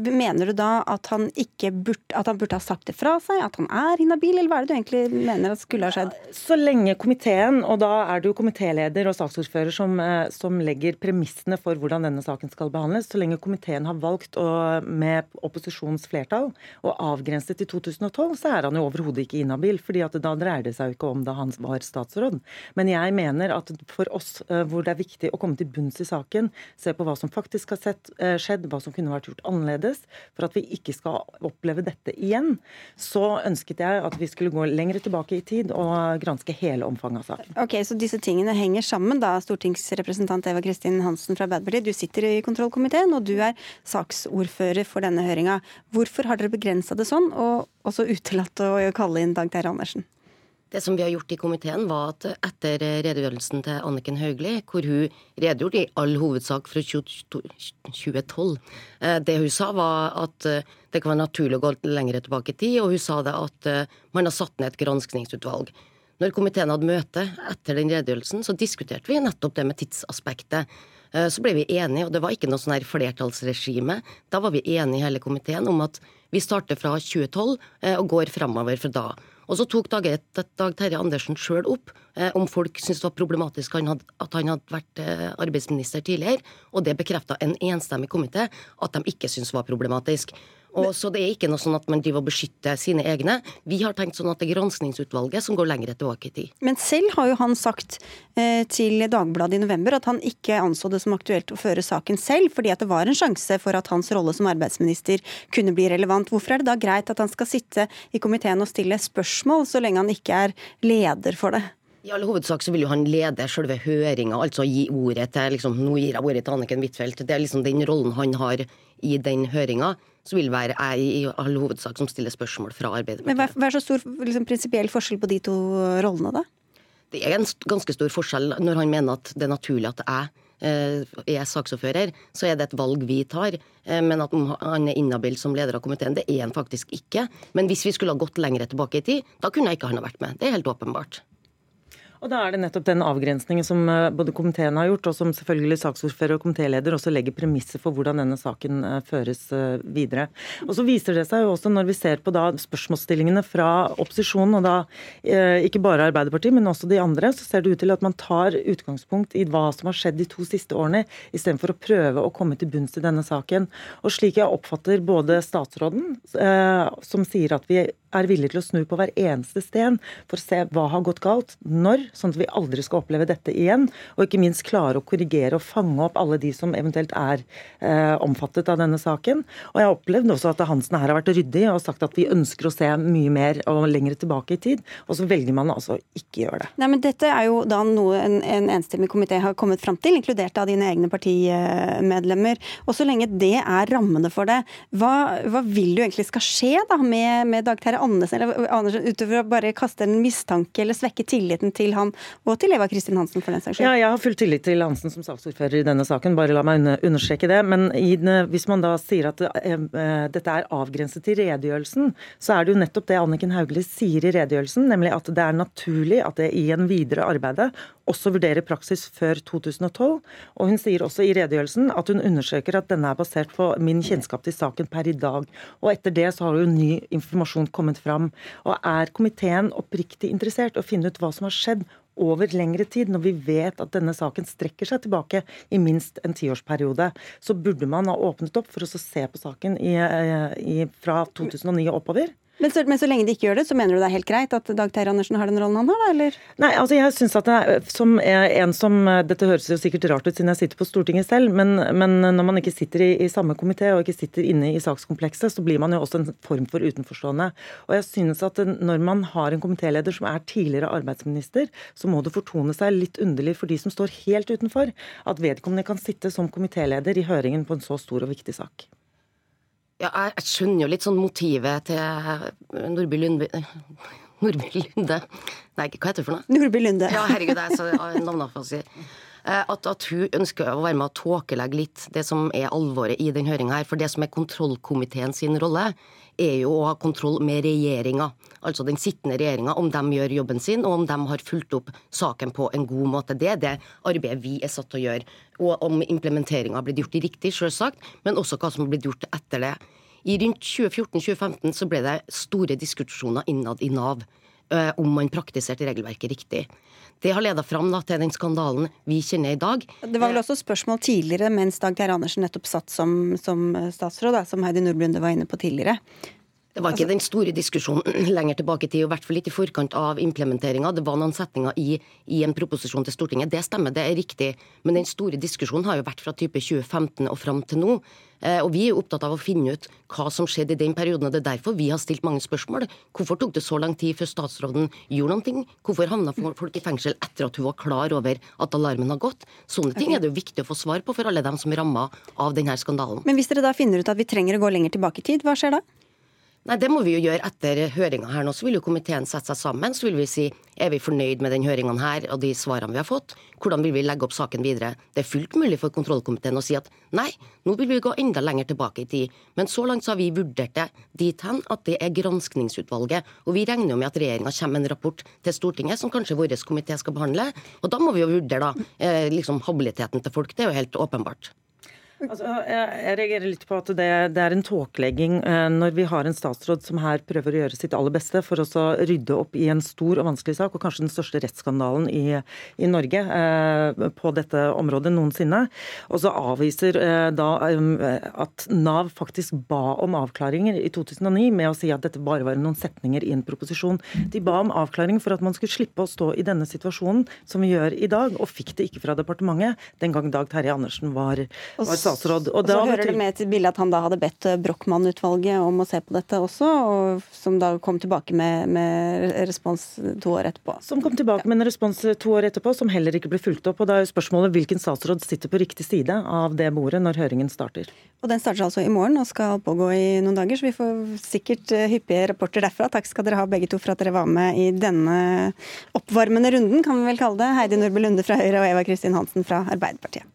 mener du da at han burde, at han burde ha sagt det fra seg? At han er inhabil, eller hva er det du egentlig mener at skulle ha skjedd? Så lenge komiteen, og da er det jo komitéleder og saksordfører som, eh, som, legger premissene for hvordan denne saken skal behandles, så lenge komiteen har valgt å, med opposisjonens flertall å avgrense til 2012, så er han jo overhodet ikke inhabil. fordi at da dreier det seg jo ikke om da han var statsråd. Men jeg mener at for oss eh, hvor det er viktig å komme til bunns i saken, se på hva som faktisk har sett, eh, skjedd, hva som kunne vært gjort annerledes, for at vi ikke skal oppleve dette igjen, så ønsket jeg at vi skulle gå lenger tilbake i tid og granske hele omfanget av saken. Ok, Så disse tingene henger sammen, da, stortingsrepresentant Eva Kristin Hansen fra Arbeiderpartiet. Du sitter i kontrollkomiteen, og du er saksordfører for denne høringa. Hvorfor har dere begrensa det sånn, og også utelatt å kalle inn Dag Terje Andersen? Det som vi har gjort i komiteen, var at etter redegjørelsen til Anniken Hauglie, hvor hun redegjorde i all hovedsak fra 2012 eh, Det hun sa, var at eh, det kan være naturlig å gå lenger tilbake i tid, og hun sa det at eh, man har satt ned et granskningsutvalg. Når komiteen hadde møte etter den redegjørelsen, så diskuterte vi nettopp det med tidsaspektet. Så ble vi enige, og det var ikke noe sånn her flertallsregime. Da var vi enige i hele komiteen om at vi starter fra 2012 og går fremover fra da. Og så tok Dag, Dag Terje Andersen sjøl opp eh, om folk syntes det var problematisk han hadde, at han hadde vært eh, arbeidsminister tidligere, og det bekrefta en enstemmig komité at de ikke syntes var problematisk. Og så Det er ikke noe sånn at man driver og beskytter sine egne. Vi har tenkt sånn at det er granskingsutvalget som går lenger tilbake i tid. Men selv har jo han sagt eh, til Dagbladet i november at han ikke anså det som aktuelt å føre saken selv, fordi at det var en sjanse for at hans rolle som arbeidsminister kunne bli relevant. Hvorfor er det da greit at han skal sitte i komiteen og stille spørsmål, så lenge han ikke er leder for det? I all hovedsak så vil jo han lede selve høringa, altså gi ordet til liksom, Nå gir jeg ordet til Anniken Huitfeldt. Det er liksom den rollen han har i den høringa så vil være jeg i all hovedsak som stiller spørsmål fra Arbeiderpartiet. Men Hva er så stor liksom, prinsipiell forskjell på de to rollene, da? Det er en ganske stor forskjell når han mener at det er naturlig at jeg eh, er saksordfører, så er det et valg vi tar. Eh, men at han er inhabil som leder av komiteen, det er han faktisk ikke. Men hvis vi skulle ha gått lenger tilbake i tid, da kunne jeg ikke han ha vært med. Det er helt åpenbart. Og Da er det nettopp den avgrensningen som eh, både komiteen har gjort, og som selvfølgelig saksordfører og komitéleder også legger premisser for hvordan denne saken eh, føres eh, videre. Og Så viser det seg jo også når vi ser på da spørsmålsstillingene fra opposisjonen, og da ikke bare Arbeiderpartiet, men også de andre, så ser det ut til at man tar utgangspunkt i hva som har skjedd de to siste årene, istedenfor å prøve å komme til bunns i denne saken. Og slik jeg oppfatter både statsråden, som sier at vi er villige til å snu på hver eneste sten for å se hva har gått galt, når, sånn at vi aldri skal oppleve dette igjen. Og ikke minst klare å korrigere og fange opp alle de som eventuelt er eh, omfattet av denne saken. Og jeg har opplevd også at Hansen her har vært ryddig og sagt at vi ønsker å se mye mer og lenger tilbake i tid, og så velger man altså ikke gjøre det. Nei, men Dette er jo da noe en, en enstemmig komité har kommet fram til, inkludert av dine egne partimedlemmer. Og så lenge det er rammene for det, hva, hva vil du egentlig skal skje da med, med Dag Terje Andersen, eller Andersen utover å bare kaste en mistanke eller svekke tilliten til ham, og til Eva Kristin Hansen for den saks skyld? Ja, jeg har full tillit til Hansen som saksordfører i denne saken, bare la meg understreke det. Men hvis man da sier at eh, eh, dette er avgrenset til redegjørelsen, så er det jo nettopp det Anniken Hauglie sier i redegjørelsen, nemlig at det er naturlig at det i en videre arbeidet også vurderer praksis før 2012. Og hun sier også i redegjørelsen at hun undersøker at denne er basert på min kjennskap til saken per i dag. Og etter det så har jo ny informasjon kommet kommet fram. Og er komiteen oppriktig interessert å finne ut hva som har skjedd over lengre tid, når vi vet at denne saken strekker seg tilbake i minst en tiårsperiode, så burde man ha åpnet opp for å se på saken i, eh, i, fra 2009 og oppover. Men så, men så, lenge de ikke gjør det, så mener du det er helt greit at Dag Terje Andersen har den rollen han har, da, eller? Nei, altså jeg synes at det er, som en som Dette høres jo sikkert rart ut siden jeg sitter på Stortinget selv, men, men når man ikke sitter i, i samme komité og ikke sitter inne i sakskomplekset, så blir man jo også en form for utenforstående. Og jeg synes at når man har en komitéleder som er tidligere arbeidsminister, så må det fortone seg litt underlig for de som står helt utenfor, at vedkommende kan sitte som komitéleder i høringen på en så stor og viktig sak. Ja, jeg, jeg, skjønner jo litt sånn motivet til Nordby Lundby Nordby Lunde Nei, hva heter det for noe? Nordby Lunde. Ja, herregud, jeg er så navneafasi. At, at, hun ønsker å være med å tåkelegge litt det som er alvoret i den høringa her. For det som er kontrollkomiteen sin rolle, er jo å ha kontroll med regjeringa. Altså den sittende regjeringa, om de gjør jobben sin, og om de har fulgt opp saken på en god måte. Det er det arbeidet vi er satt til å gjøre. Og om implementeringa har blitt gjort riktig, selvsagt, men også hva som har blitt gjort etter det. I rundt 2014-2015 så ble det store diskusjoner innad i Nav eh, om man praktiserte regelverket riktig. Det har leda fram da, til den skandalen vi kjenner i dag. Det var vel også spørsmål tidligere, mens Dag Terje Andersen nettopp satt som, som statsråd, da, som Heidi Nordblunde var inne på tidligere. Det var ikke den store diskusjonen lenger tilbake i tid, og i hvert fall litt i forkant av implementeringa. Det var noen setninger i, i, en proposisjon til Stortinget. Det stemmer, det er riktig. Men den store diskusjonen har jo vært fra type 2015 og fram til nå. Eh, og vi er opptatt av å finne ut hva som skjedde i den perioden, og det er derfor vi har stilt mange spørsmål. Hvorfor tok det så lang tid før statsråden gjorde noe? Hvorfor havna folk i fengsel etter at hun var klar over at alarmen har gått? Sånne ting er det jo viktig å få svar på for alle dem som er ramma av denne skandalen. Men hvis dere da finner ut at vi trenger å gå lenger tilbake i tid, hva skjer da? Nei, Det må vi jo gjøre etter høringa her nå. Så vil jo komiteen sette seg sammen. Så vil vi si er vi fornøyd med den høringa her og de svarene vi har fått. Hvordan vil vi legge opp saken videre? Det er fullt mulig for kontrollkomiteen å si at nei, nå vil vi gå enda lenger tilbake i tid. Men så langt så har vi vurdert det dit hen at det er granskningsutvalget. Og vi regner jo med at regjeringa kommer med en rapport til Stortinget som kanskje vår komité skal behandle. Og da må vi jo vurdere da eh, liksom habiliteten til folk. Det er jo helt åpenbart. Altså, jeg, jeg, reagerer litt på at det, det er en tåkelegging eh, når vi har en statsråd som her prøver å gjøre sitt aller beste for å rydde opp i en stor og vanskelig sak, og kanskje den største rettsskandalen i, i Norge eh, på dette området noensinne. Og så avviser eh, da um, at Nav faktisk ba om avklaringer i 2009 med å si at dette bare var noen setninger i en proposisjon. De ba om avklaring for at man skulle slippe å stå i denne situasjonen som vi gjør i dag, og fikk det ikke fra departementet den gang Dag Terje Andersen var, var statsråd statsråd. Og, og så hører det med til bildet at han da hadde bedt eh, Brochmann-utvalget om å se på dette også, og som da kom tilbake med, med, respons to år etterpå. Som kom tilbake med en respons to år etterpå, som heller ikke ble fulgt opp. Og da er jo spørsmålet hvilken statsråd sitter på riktig side av det bordet når høringen starter. Og den starter altså i morgen og skal pågå i noen dager, så vi får sikkert eh, hyppige rapporter derfra. Takk skal dere ha begge to for at dere var med i denne oppvarmende runden, kan vi vel kalle det. Heidi Nordby Lunde fra Høyre og Eva Kristin Hansen fra Arbeiderpartiet.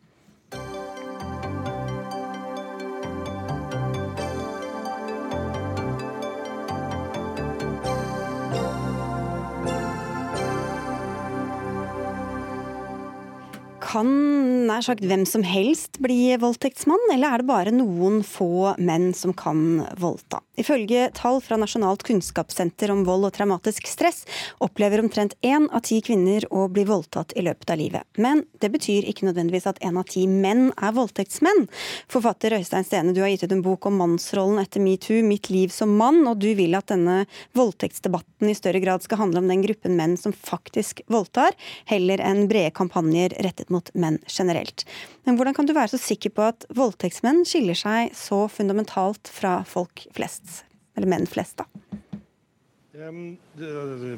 Kan nær sagt hvem som helst bli voldtektsmann, eller er det bare noen få menn som kan voldta? Ifølge tall fra Nasjonalt kunnskapssenter om vold og traumatisk stress opplever omtrent én av ti kvinner å bli voldtatt i løpet av livet. Men det betyr ikke nødvendigvis at én av ti menn er voldtektsmenn. Forfatter Øystein Stene, du har gitt ut en bok om mannsrollen etter metoo, 'Mitt liv som mann', og du vil at denne voldtektsdebatten i større grad skal handle om den gruppen menn som faktisk voldtar, heller enn brede kampanjer rettet mot menn generelt. Men hvordan kan du være så sikker på at voldtektsmenn skiller seg så fundamentalt fra folk flest? Eller menn flest, da?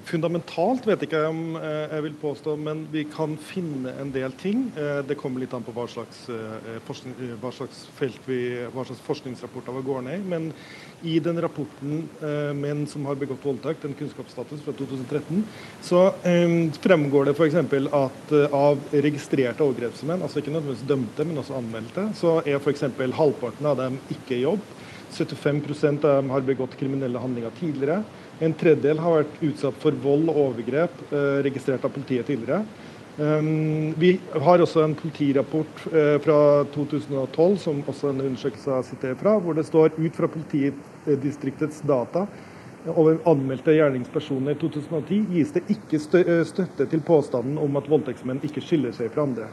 Fundamentalt vet ikke jeg om eh, jeg vil påstå, men vi kan finne en del ting. Eh, det kommer litt an på hva slags, eh, forskning, hva slags vi, hva slags forskningsrapporter vi går ned i. Men i den rapporten 'Menn som har begått voldtekt', en kunnskapsstatus fra 2013, så fremgår det f.eks. at av registrerte overgrepsmenn, altså ikke nødvendigvis dømte, men også anmeldte, så er f.eks. halvparten av dem ikke i jobb. 75% av dem har begått kriminelle handlinger tidligere. En tredjedel har vært utsatt for vold og overgrep eh, registrert av politiet tidligere. Um, vi har også en politirapport eh, fra 2012 som også en undersøkelse siterer fra, hvor det står ut fra politidistriktets data over anmeldte gjerningspersoner i 2010 gis det ikke eh, støtte til påstanden om at voldtektsmenn ikke skiller seg fra andre.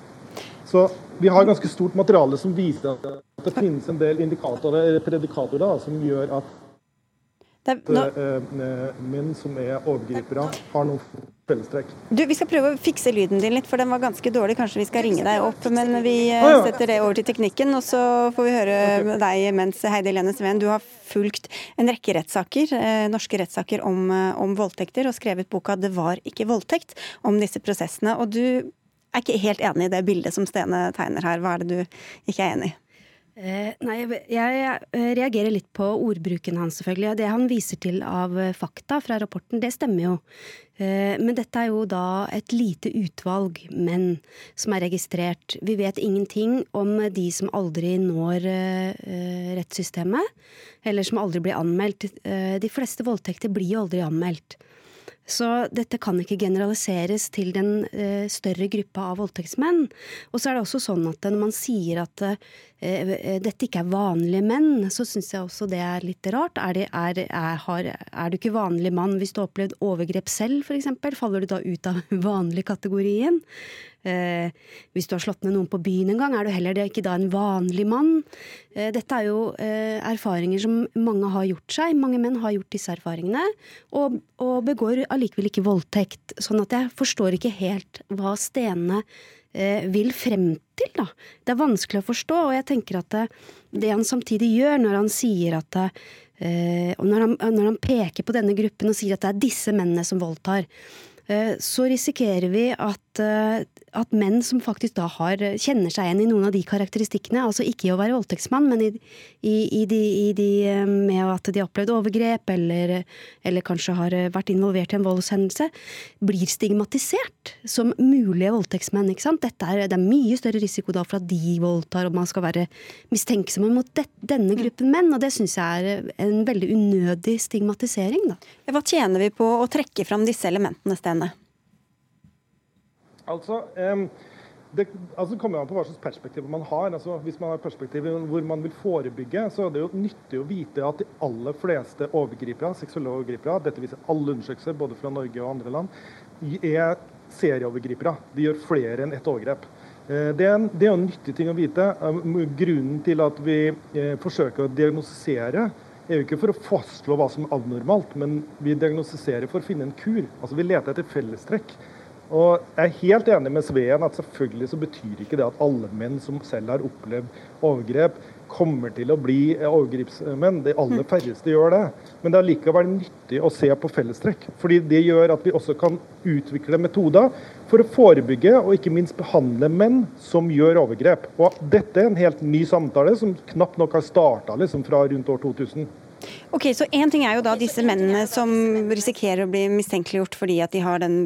Så vi har ganske stort materiale som viser at det finnes en del indikatorer, predikatorer som gjør at er, nå... Eh, eh, menn som er overgripere, har noen fellestrekk. Du, Vi skal prøve å fikse lyden din litt, for den var ganske dårlig. Kanskje vi skal ringe deg opp, men vi oh, setter det over til teknikken. Og så får vi høre okay. deg mens Heidi Lene Sveen, du har fulgt en rekke rettssaker, eh, norske rettssaker om, om, voldtekter, og skrevet boka 'Det var ikke voldtekt' om disse prosessene. Og du er ikke helt enig i det bildet som Stene tegner her. Hva er det du ikke er enig i? Eh, nei, jeg, jeg, reagerer litt på ordbruken hans, selvfølgelig. Det han viser til av eh, fakta fra rapporten, det stemmer jo. Eh, men dette er jo da et lite utvalg menn som er registrert. Vi vet ingenting om de som aldri når eh, rettssystemet, eller som aldri blir anmeldt. Eh, de fleste voldtekter blir aldri anmeldt. Så dette kan ikke generaliseres til den større gruppa av voldtektsmenn. Og så er det også sånn at når man sier at dette ikke er vanlige menn, så syns jeg også det er litt rart. Er, det, er, er, har, er, du ikke vanlig mann hvis du har opplevd overgrep selv, f.eks.? Faller du da ut av vanlig kategorien? Eh, hvis du har slått ned noen på byen en gang, er du heller ikke da en vanlig mann? Eh, dette er jo eh, erfaringer som mange har gjort seg. Mange menn har gjort disse erfaringene, og, og begår allikevel ikke voldtekt. Sånn at jeg forstår ikke helt hva Stene eh, vil frem til, da. Det er vanskelig å forstå, og jeg tenker at det, det han samtidig gjør når han sier at eh, og når han, når han peker på denne gruppen og sier at det er disse mennene som voldtar, Eh, så risikerer vi at, eh, at, menn som faktisk da har, kjenner seg igjen i noen av de karakteristikkene, altså ikke i å være voldtektsmann, men i, i, i, de, i de, eh, med at de har opplevd overgrep eller, eller, kanskje har vært involvert i en voldshendelse, blir stigmatisert som mulige voldtektsmenn. ikke sant? Dette er, det er mye større risiko da for at de voldtar, og man skal være mistenksomme mot det, denne mm. gruppen menn. Og det syns jeg er en veldig unødig stigmatisering. da. Hva tjener vi på å trekke fram disse elementene, Sten? Altså, um, det altså kommer an på hva slags perspektiv man har. Altså, hvis man har perspektiv hvor man vil forebygge, så er det jo nyttig å vite at de aller fleste overgripere, seksuelle overgripere, dette viser alle undersøkelser både fra Norge og andre land, er serieovergripere. De gjør flere enn ett overgrep. Eh, det er, en, det er en nyttig ting å vite. Grunnen til at vi eh, forsøker å diagnostisere er jo ikke for å fastslå hva som er abnormalt, men vi diagnostiserer for å finne en kur. Altså Vi leter etter fellestrekk. Og Jeg er helt enig med Sveen at selvfølgelig så betyr ikke det at alle menn som selv har opplevd overgrep, kommer til å bli overgripsmenn. De aller mm. færreste gjør det. Men det er likevel nyttig å se på fellestrekk. fordi det gjør at vi også kan utvikle metoder for å forebygge og ikke minst behandle menn som gjør overgrep. Og Dette er en helt ny samtale som knapt nok har starta liksom fra rundt år 2000. Ok, så Én ting er jo da disse mennene som risikerer å bli mistenkeliggjort fordi at de har den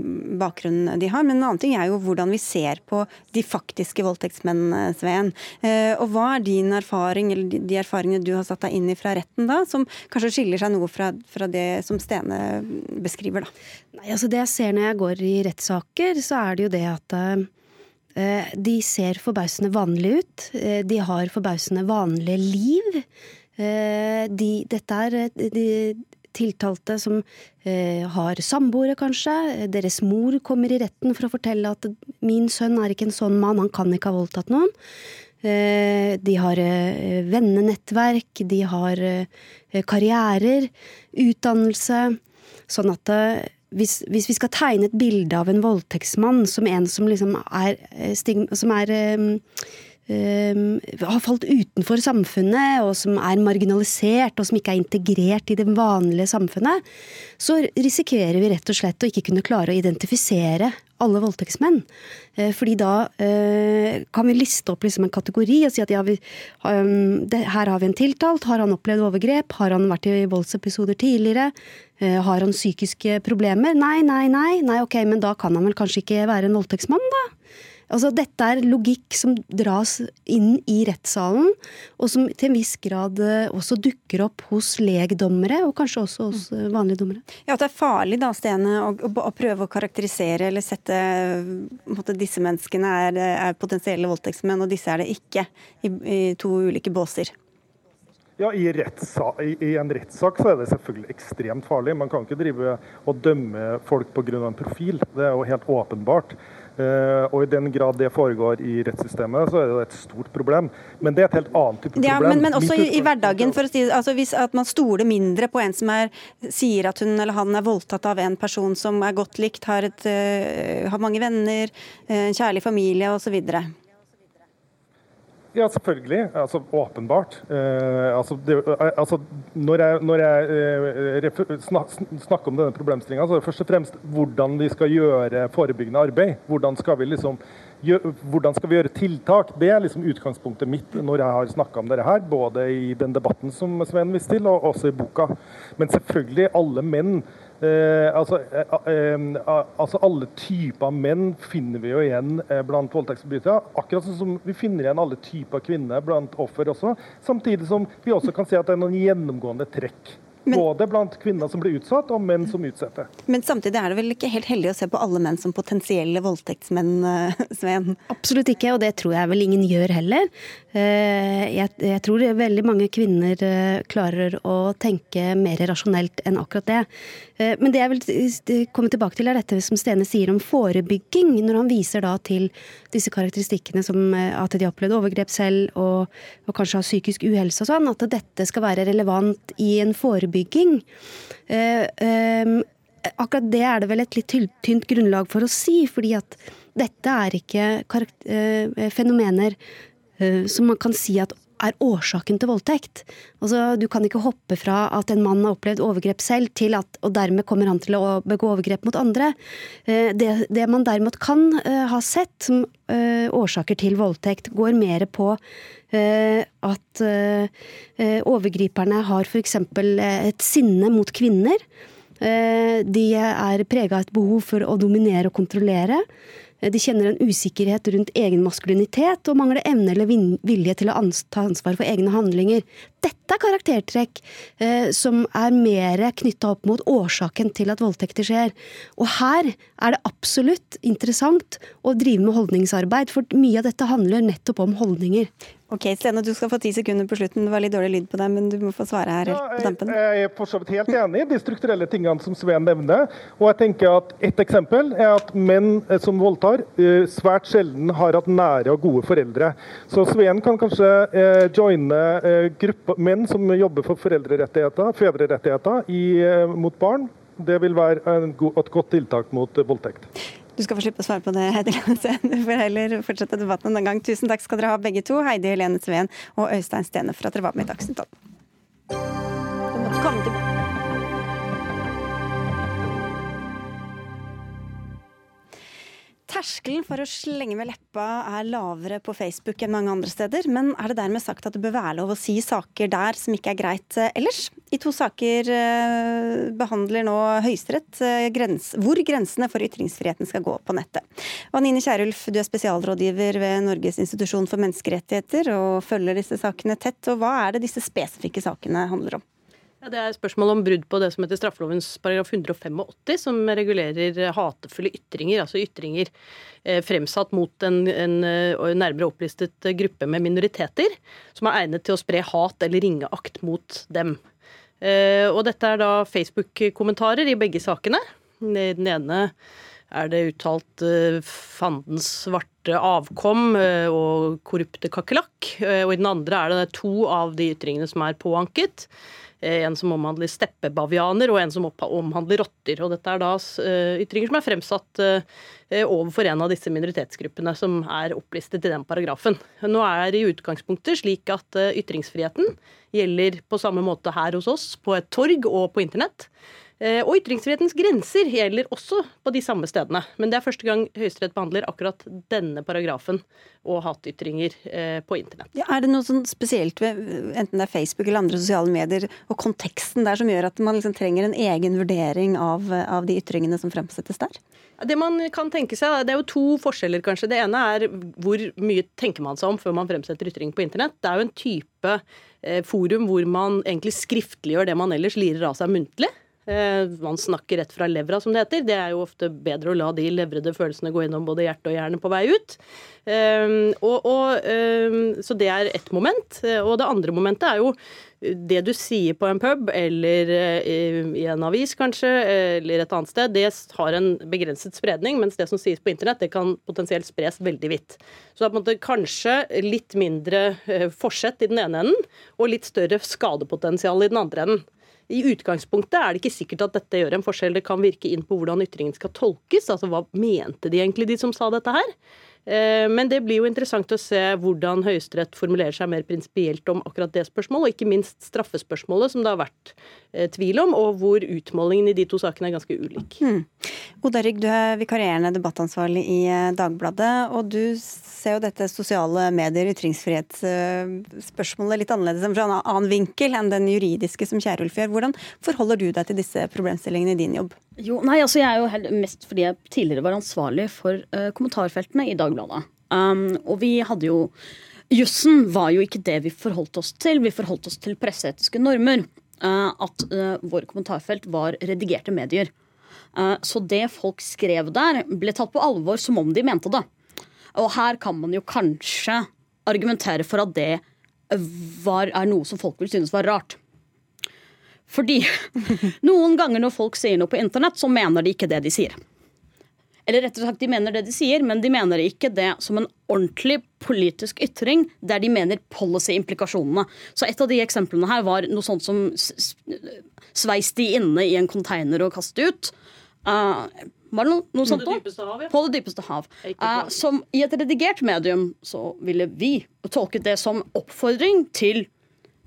bakgrunnen de har, men en annen ting er jo hvordan vi ser på de faktiske voldtektsmennene, Sveen. Eh, og hva er din erfaring, eller de erfaringene du har satt deg inn i fra retten da, som kanskje skiller seg noe fra, fra det som Stene beskriver, da? Nei, altså Det jeg ser når jeg går i rettssaker, så er det jo det at uh, de ser forbausende vanlige ut. De har forbausende vanlige liv. Eh, de, dette er eh, de tiltalte som eh, har samboere, kanskje. Deres mor kommer i retten for å fortelle at 'min sønn er ikke en sånn mann, han kan ikke ha voldtatt noen'. De har vennenettverk, de har karrierer, utdannelse. Sånn at hvis, hvis, vi skal tegne et bilde av en voldtektsmann som en som liksom er, som er har falt utenfor samfunnet, og som er marginalisert, og som ikke er integrert i det vanlige samfunnet, så risikerer vi rett og slett å ikke kunne klare å identifisere alle voldtektsmenn. Eh, fordi da eh, kan vi liste opp liksom en kategori og si at ja, vi, um, her har vi en tiltalt. Har han opplevd overgrep? Har han vært i voldsepisoder tidligere? Eh, har han psykiske problemer? Nei, nei, nei. nei, ok, Men da kan han vel kanskje ikke være en voldtektsmann, da? Altså, dette er logikk som dras inn i rettssalen, og som til en viss grad eh, også dukker opp hos legdommere, og kanskje også hos eh, vanlige dommere. Ja, At det er farlig da, Stene, å, å prøve å karakterisere eller sette måtte, disse menneskene er, er potensielle voldtektsmenn, og disse er det ikke, i, i to ulike båser. Ja, i, i, i, en rettssak så er det selvfølgelig ekstremt farlig. Man kan ikke drive og dømme folk pga. en profil. Det er jo helt åpenbart. Uh, og I den grad det foregår i rettssystemet, så er det et stort problem. Men det er et helt annet type ja, problem. Men, men også i, i, hverdagen, for å si altså hvis at man stoler mindre på en som er, sier at hun eller han er voldtatt av en person som er godt likt, har, et, uh, har mange venner, uh, en kjærlig familie osv. Ja, selvfølgelig. Altså, åpenbart. Eh, altså, det, eh, altså, når jeg, når jeg eh, snakker om denne problemstillinga, så er det først og fremst hvordan vi skal gjøre forebyggende arbeid. Hvordan skal vi liksom hvordan skal vi gjøre tiltak? Det er liksom utgangspunktet mitt når jeg har snakka om dette her, både i den debatten som Sven viste til, og også i boka. Men selvfølgelig, alle menn Eh, altså, eh, eh, altså, Alle typer menn finner vi jo igjen eh, blant voldtektsforbrytere. Akkurat sånn som vi finner igjen alle typer kvinner blant offer også. Samtidig som vi også kan se at det er noen gjennomgående trekk men, Både blant kvinner som blir utsatt, og menn som utsetter. Men samtidig er det vel ikke helt heldig å se på alle menn som potensielle voldtektsmenn, Sveen? Absolutt ikke, og det tror jeg vel ingen gjør heller. Eh, jeg, jeg tror veldig mange kvinner eh, klarer å tenke mer rasjonelt enn akkurat det. Men det jeg vil komme tilbake til, er dette som Stene sier om forebygging, når han viser da til disse karakteristikkene som at de har opplevd overgrep selv, og, og kanskje har psykisk uhelse og sånn, at dette skal være relevant i en forebygging forebygging. Eh, eh, akkurat det er det vel et litt tynt grunnlag for å si, fordi at dette er ikke eh, fenomener som man kan si at er årsaken til voldtekt. Altså, du kan ikke hoppe fra at en mann har opplevd overgrep selv, til at, og dermed kommer han til å begå overgrep mot andre. Det, det man derimot kan ha sett som årsaker til voldtekt, går mer på Eh, at eh, overgriperne har f.eks. et sinne mot kvinner. Eh, de er prega av et behov for å dominere og kontrollere. De kjenner en usikkerhet rundt egen maskulinitet og mangler evne eller vilje til å ta ansvar for egne handlinger. Dette er karaktertrekk eh, som er mer knytta opp mot årsaken til at voldtekter skjer. Og her er det absolutt interessant å drive med holdningsarbeid, for mye av dette handler nettopp om holdninger. Ok, Stene, du skal få ti sekunder på slutten. Det var litt dårlig lyd på deg, men du må få svare her ja, på dampen. Jeg er for så vidt helt enig i de strukturelle tingene som Sven nevner. Og jeg tenker at Et eksempel er at menn eh, som voldtar, eh, svært sjelden har hatt nære og gode foreldre. Så Sven kan kanskje eh, joine eh, grupper, menn som jobber for foreldrerettigheter, fedrerettigheter i, eh, mot barn. Det vil være go et godt tiltak mot eh, voldtekt. Du skal få slippe å svare på det, Heidi Lansen. Du får heller fortsette debatten en gang. Tusen takk skal dere ha begge to, Heidi Helene Sveen og Øystein Stene, for at dere var med i Dagsnytt 12. Du måtte komme tilbake. Terskelen for å slenge med leppa er lavere på Facebook enn mange andre steder, men er det dermed sagt at det bør være lov å si saker der som ikke er greit eh, ellers? I to saker eh, behandler nå Høyesterett eh, hvor grensene for ytringsfriheten skal gå på nettet. Anine Kierulf, du er spesialrådgiver ved Norges institusjon for menneskerettigheter og følger disse sakene tett. og Hva er det disse spesifikke sakene handler om? Ja, det er spørsmål om brudd på det som heter straffelovens paragraf 185, som regulerer hatefulle ytringer, altså ytringer eh, fremsatt mot en, en, eh, nærmere opplistet gruppe med minoriteter, som er egnet til å spre hat eller ringeakt mot dem. Eh, og dette er da Facebook-kommentarer i begge sakene. I Den ene er det uttalt fandens svarte avkom og korrupte kakerlakk. Og i den andre er det to av de ytringene som er påanket. Eh, en som omhandler steppebavianer, og en som omhandler rotter. Og dette er da eh, ytringer som er fremsatt eh, overfor en av disse minoritetsgruppene som er opplistet i den paragrafen. Nå er det i utgangspunktet slik at ytringsfriheten gjelder på samme måte her hos oss, på et torg og på internett. Eh, og ytringsfrihetens grenser gjelder også på de samme stedene. Men det er første gang Høyesterett behandler akkurat denne paragrafen og hatytringer eh, på internett. Ja, er det noe sånn spesielt ved enten det er Facebook eller andre sosiale medier og konteksten der som gjør at man liksom trenger en egen vurdering av, av de ytringene som fremsettes der? Det man kan tenke seg, det er jo to forskjeller, kanskje. Det ene er hvor mye tenker man seg om før man fremsetter ytring på internett. Det er jo en type eh, forum hvor man egentlig skriftliggjør det man ellers lirer av seg muntlig. Eh, man snakker rett fra levra, som det heter. Det er jo ofte bedre å la de levrede følelsene gå innom både hjerte og hjerne på vei ut. Ehm, og, og, ehm, så det er ett moment. Eh, og det andre momentet er jo det du sier på en pub, eller eh, i en avis kanskje, eller et annet sted, det har en begrenset spredning, mens det som sies på internett, det kan potensielt spres veldig vidt. Så det er på en måte kanskje litt mindre forsett i den ene enden, og litt større skadepotensial i den andre enden. I utgangspunktet er det ikke sikkert at dette gjør en forskjell. Det kan virke inn på hvordan ytringen skal tolkes. Altså hva mente de egentlig, de som sa dette her? Eh, men det blir jo interessant å se hvordan Høyesterett formulerer seg mer prinsipielt om akkurat det spørsmålet, og ikke minst straffespørsmålet, som det har vært eh, tvil om, og hvor utmålingen i de to sakene er ganske ulik. Hmm. Oda Rygg, du er vikarierende debattansvarlig i eh, Dagbladet, og du ser jo dette sosiale medier, ytringsfrihetsspørsmålet litt annerledes fra en annen vinkel enn den juridiske som Kjerulf gjør. Hvordan forholder du deg til disse problemstillingene i din jobb? Jo, nei, altså Jeg er jo mest fordi jeg tidligere var ansvarlig for uh, kommentarfeltene i Dagbladet. Um, og vi hadde jo Jussen var jo ikke det vi forholdt oss til. Vi forholdt oss til presseetiske normer. Uh, at uh, våre kommentarfelt var redigerte medier. så det folk skrev der, ble tatt på alvor som om de mente det. Og her kan man jo kanskje argumentere for at det var, er noe som folk vil synes var rart. Fordi noen ganger når folk sier noe på internett, så mener de ikke det de sier. Eller rett og slett, de mener det de sier, men de mener ikke det som en ordentlig politisk ytring der de mener policy-implikasjonene. Så et av de eksemplene her var noe sånt som sveis de inne i en konteiner og kaste ut. Uh, var det noe, noe sånt? Dypeste hav, ja. På det dypeste hav. Uh, som i et redigert medium så ville vi tolket det som oppfordring til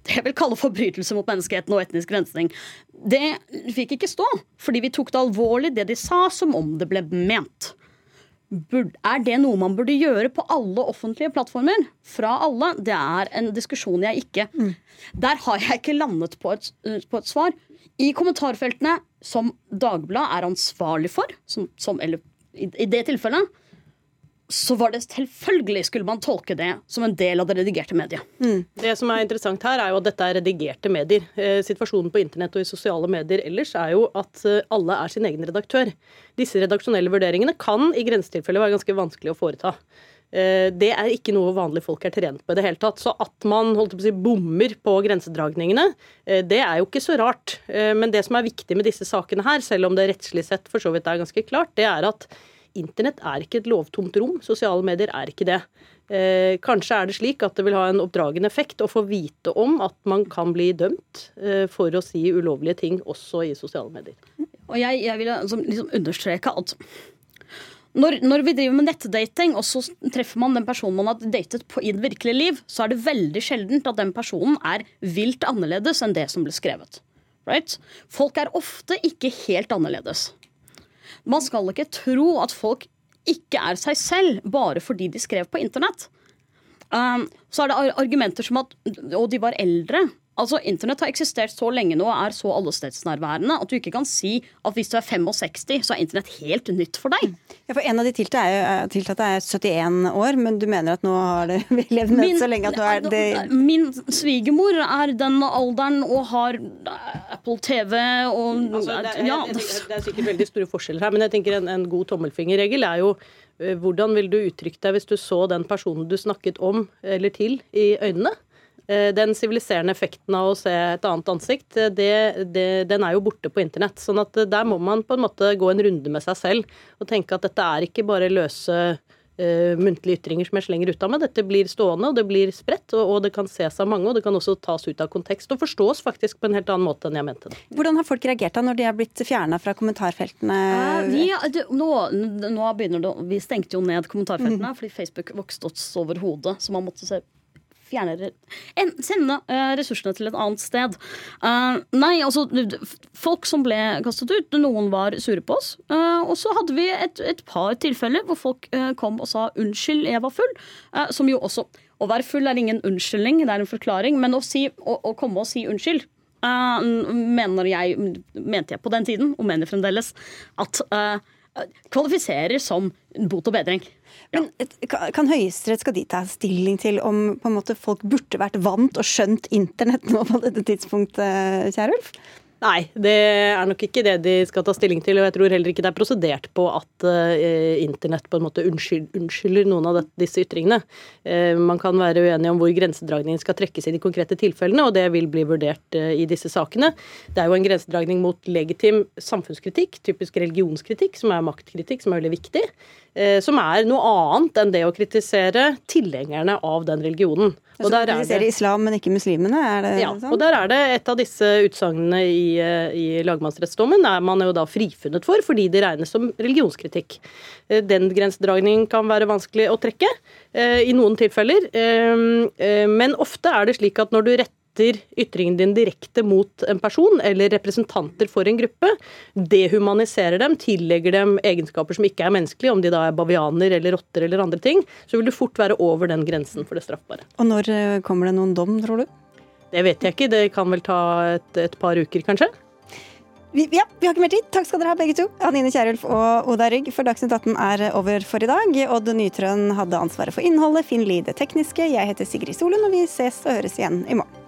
det jeg vil kalle forbrytelse mot menneskeheten og etnisk rensning. Det fikk ikke stå, fordi vi tok det alvorlig, det de sa, som om det ble ment. Er det noe man burde gjøre på alle offentlige plattformer? Fra alle? Det er en diskusjon jeg ikke mm. Der har jeg ikke landet på et, på et svar. I kommentarfeltene som Dagbladet er ansvarlig for, som, som, eller i, i det tilfellet, så var det selvfølgelig skulle man tolke det som en del av det redigerte mediet. Mm. Det som er interessant her, er jo at dette er redigerte medier. Eh, situasjonen på internett og i sosiale medier ellers er jo at eh, alle er sin egen redaktør. Disse redaksjonelle vurderingene kan i grensetilfeller være ganske vanskelig å foreta. Eh, det er ikke noe vanlige folk er trent på i det hele tatt. Så at man holdt på å si, bommer på grensedragningene, det er jo ikke så rart. Men det som er viktig med disse sakene her, selv om det rettslig sett for så vidt er ganske klart, det er at Internett er ikke et lovtomt rom. Sosiale medier er ikke det. Eh, kanskje er det slik at det vil ha en oppdragende effekt å få vite om at man kan bli dømt eh, for å si ulovlige ting også i sosiale medier. Og jeg, jeg vil altså, liksom understreke at når, når, vi driver med nettdating, og så treffer man den personen man har datet på, i det virkelige liv, så er det veldig sjeldent at den personen er vilt annerledes enn det som ble skrevet. Right? Folk er ofte ikke helt annerledes. Man skal ikke tro at folk ikke er seg selv bare fordi de skrev på internett. Um, så er det argumenter som at Og de var eldre. Altså, Internett har eksistert så lenge nå og er så allestedsnærværende at du ikke kan si at hvis du er 65, så er internett helt nytt for deg. Ja, for En av de tiltalte er 71 år, men du mener at nå har det vi levd med min, så lenge at nå er det Min svigermor er den alderen og har Apple TV og altså, det, er, ja. det, er sikkert veldig store forskjeller her, men jeg tenker en, en god tommelfingerregel er jo eh, hvordan vil du uttrykke deg hvis du så den personen du snakket om eller til, i øynene? Eh, den siviliserende effekten av å se et annet ansikt, eh, det, det, den er jo borte på internett. sånn at eh, der må man på en måte gå en runde med seg selv og tenke at dette er ikke bare løse uh, muntlige ytringer som jeg slenger ut av meg. Dette blir stående, og det blir spredt, og, og, det kan ses av mange, og det kan også tas ut av kontekst og forstås faktisk på en helt annen måte enn jeg mente det. Hvordan har folk reagert da når de er blitt fjerna fra kommentarfeltene? Uh, vi, det, nå, nå, begynner det Vi stengte jo ned kommentarfeltene mm. fordi Facebook vokste oss over hodet, så man måtte se fjerne Sende uh, ressursene til et annet sted. Uh, nei, altså Folk som ble kastet ut, noen var sure på oss. Uh, og så hadde vi et, et, par tilfeller hvor folk kom og sa 'unnskyld, jeg var full'. som jo også Å være full er ingen unnskyldning, det er en forklaring. Men å, si, å, å komme og si unnskyld mener jeg, mente jeg på den tiden, og mener fremdeles, at kvalifiserer som bot og bedring. Men Kan Høyesterett skal de ta stilling til om på en måte folk burde vært vant og skjønt internett nå på dette tidspunktet, Kjærulf? Nei, det er nok ikke det de skal ta stilling til. Og jeg tror heller ikke det er prosedert på at eh, internett på en måte unnskyld, unnskylder noen av det, disse ytringene. Eh, man kan være uenig om hvor grensedragningen skal trekkes i de konkrete tilfellene, og det vil bli vurdert eh, i disse sakene. Det er jo en grensedragning mot legitim samfunnskritikk, typisk religionskritikk, som er maktkritikk, som er veldig viktig. Som er noe annet enn det å kritisere tilhengerne av den religionen. Og der kritiserer det... islam, men ikke muslimene? Er det ja, sånn? og der er det et av disse utsagnene i i lagmannsrettsdommen, er man jo da frifunnet for, fordi det regnes som religionskritikk. Den grensedragningen kan være vanskelig å trekke i noen tilfeller, men ofte er det slik at når du retter ytringen din direkte mot en person eller representanter for en gruppe, dehumaniserer dem, tillegger dem egenskaper som ikke er menneskelige, om de da er bavianer eller rotter eller andre ting, så vil du fort være over den grensen for det straffbare. Og når eh, kommer det noen dom, tror du? Det vet jeg ikke. Det kan vel ta et, et par uker, kanskje. Vi, ja, vi har ikke mer tid. Takk skal dere ha, begge to. Anine Kierulf og Oda Rygg, for Dagsnytt 18 er over for i dag. Odd Nytrøen hadde ansvaret for innholdet, Finn Lie det tekniske. Jeg heter Sigrid Solund, og vi ses og høres igjen i morgen.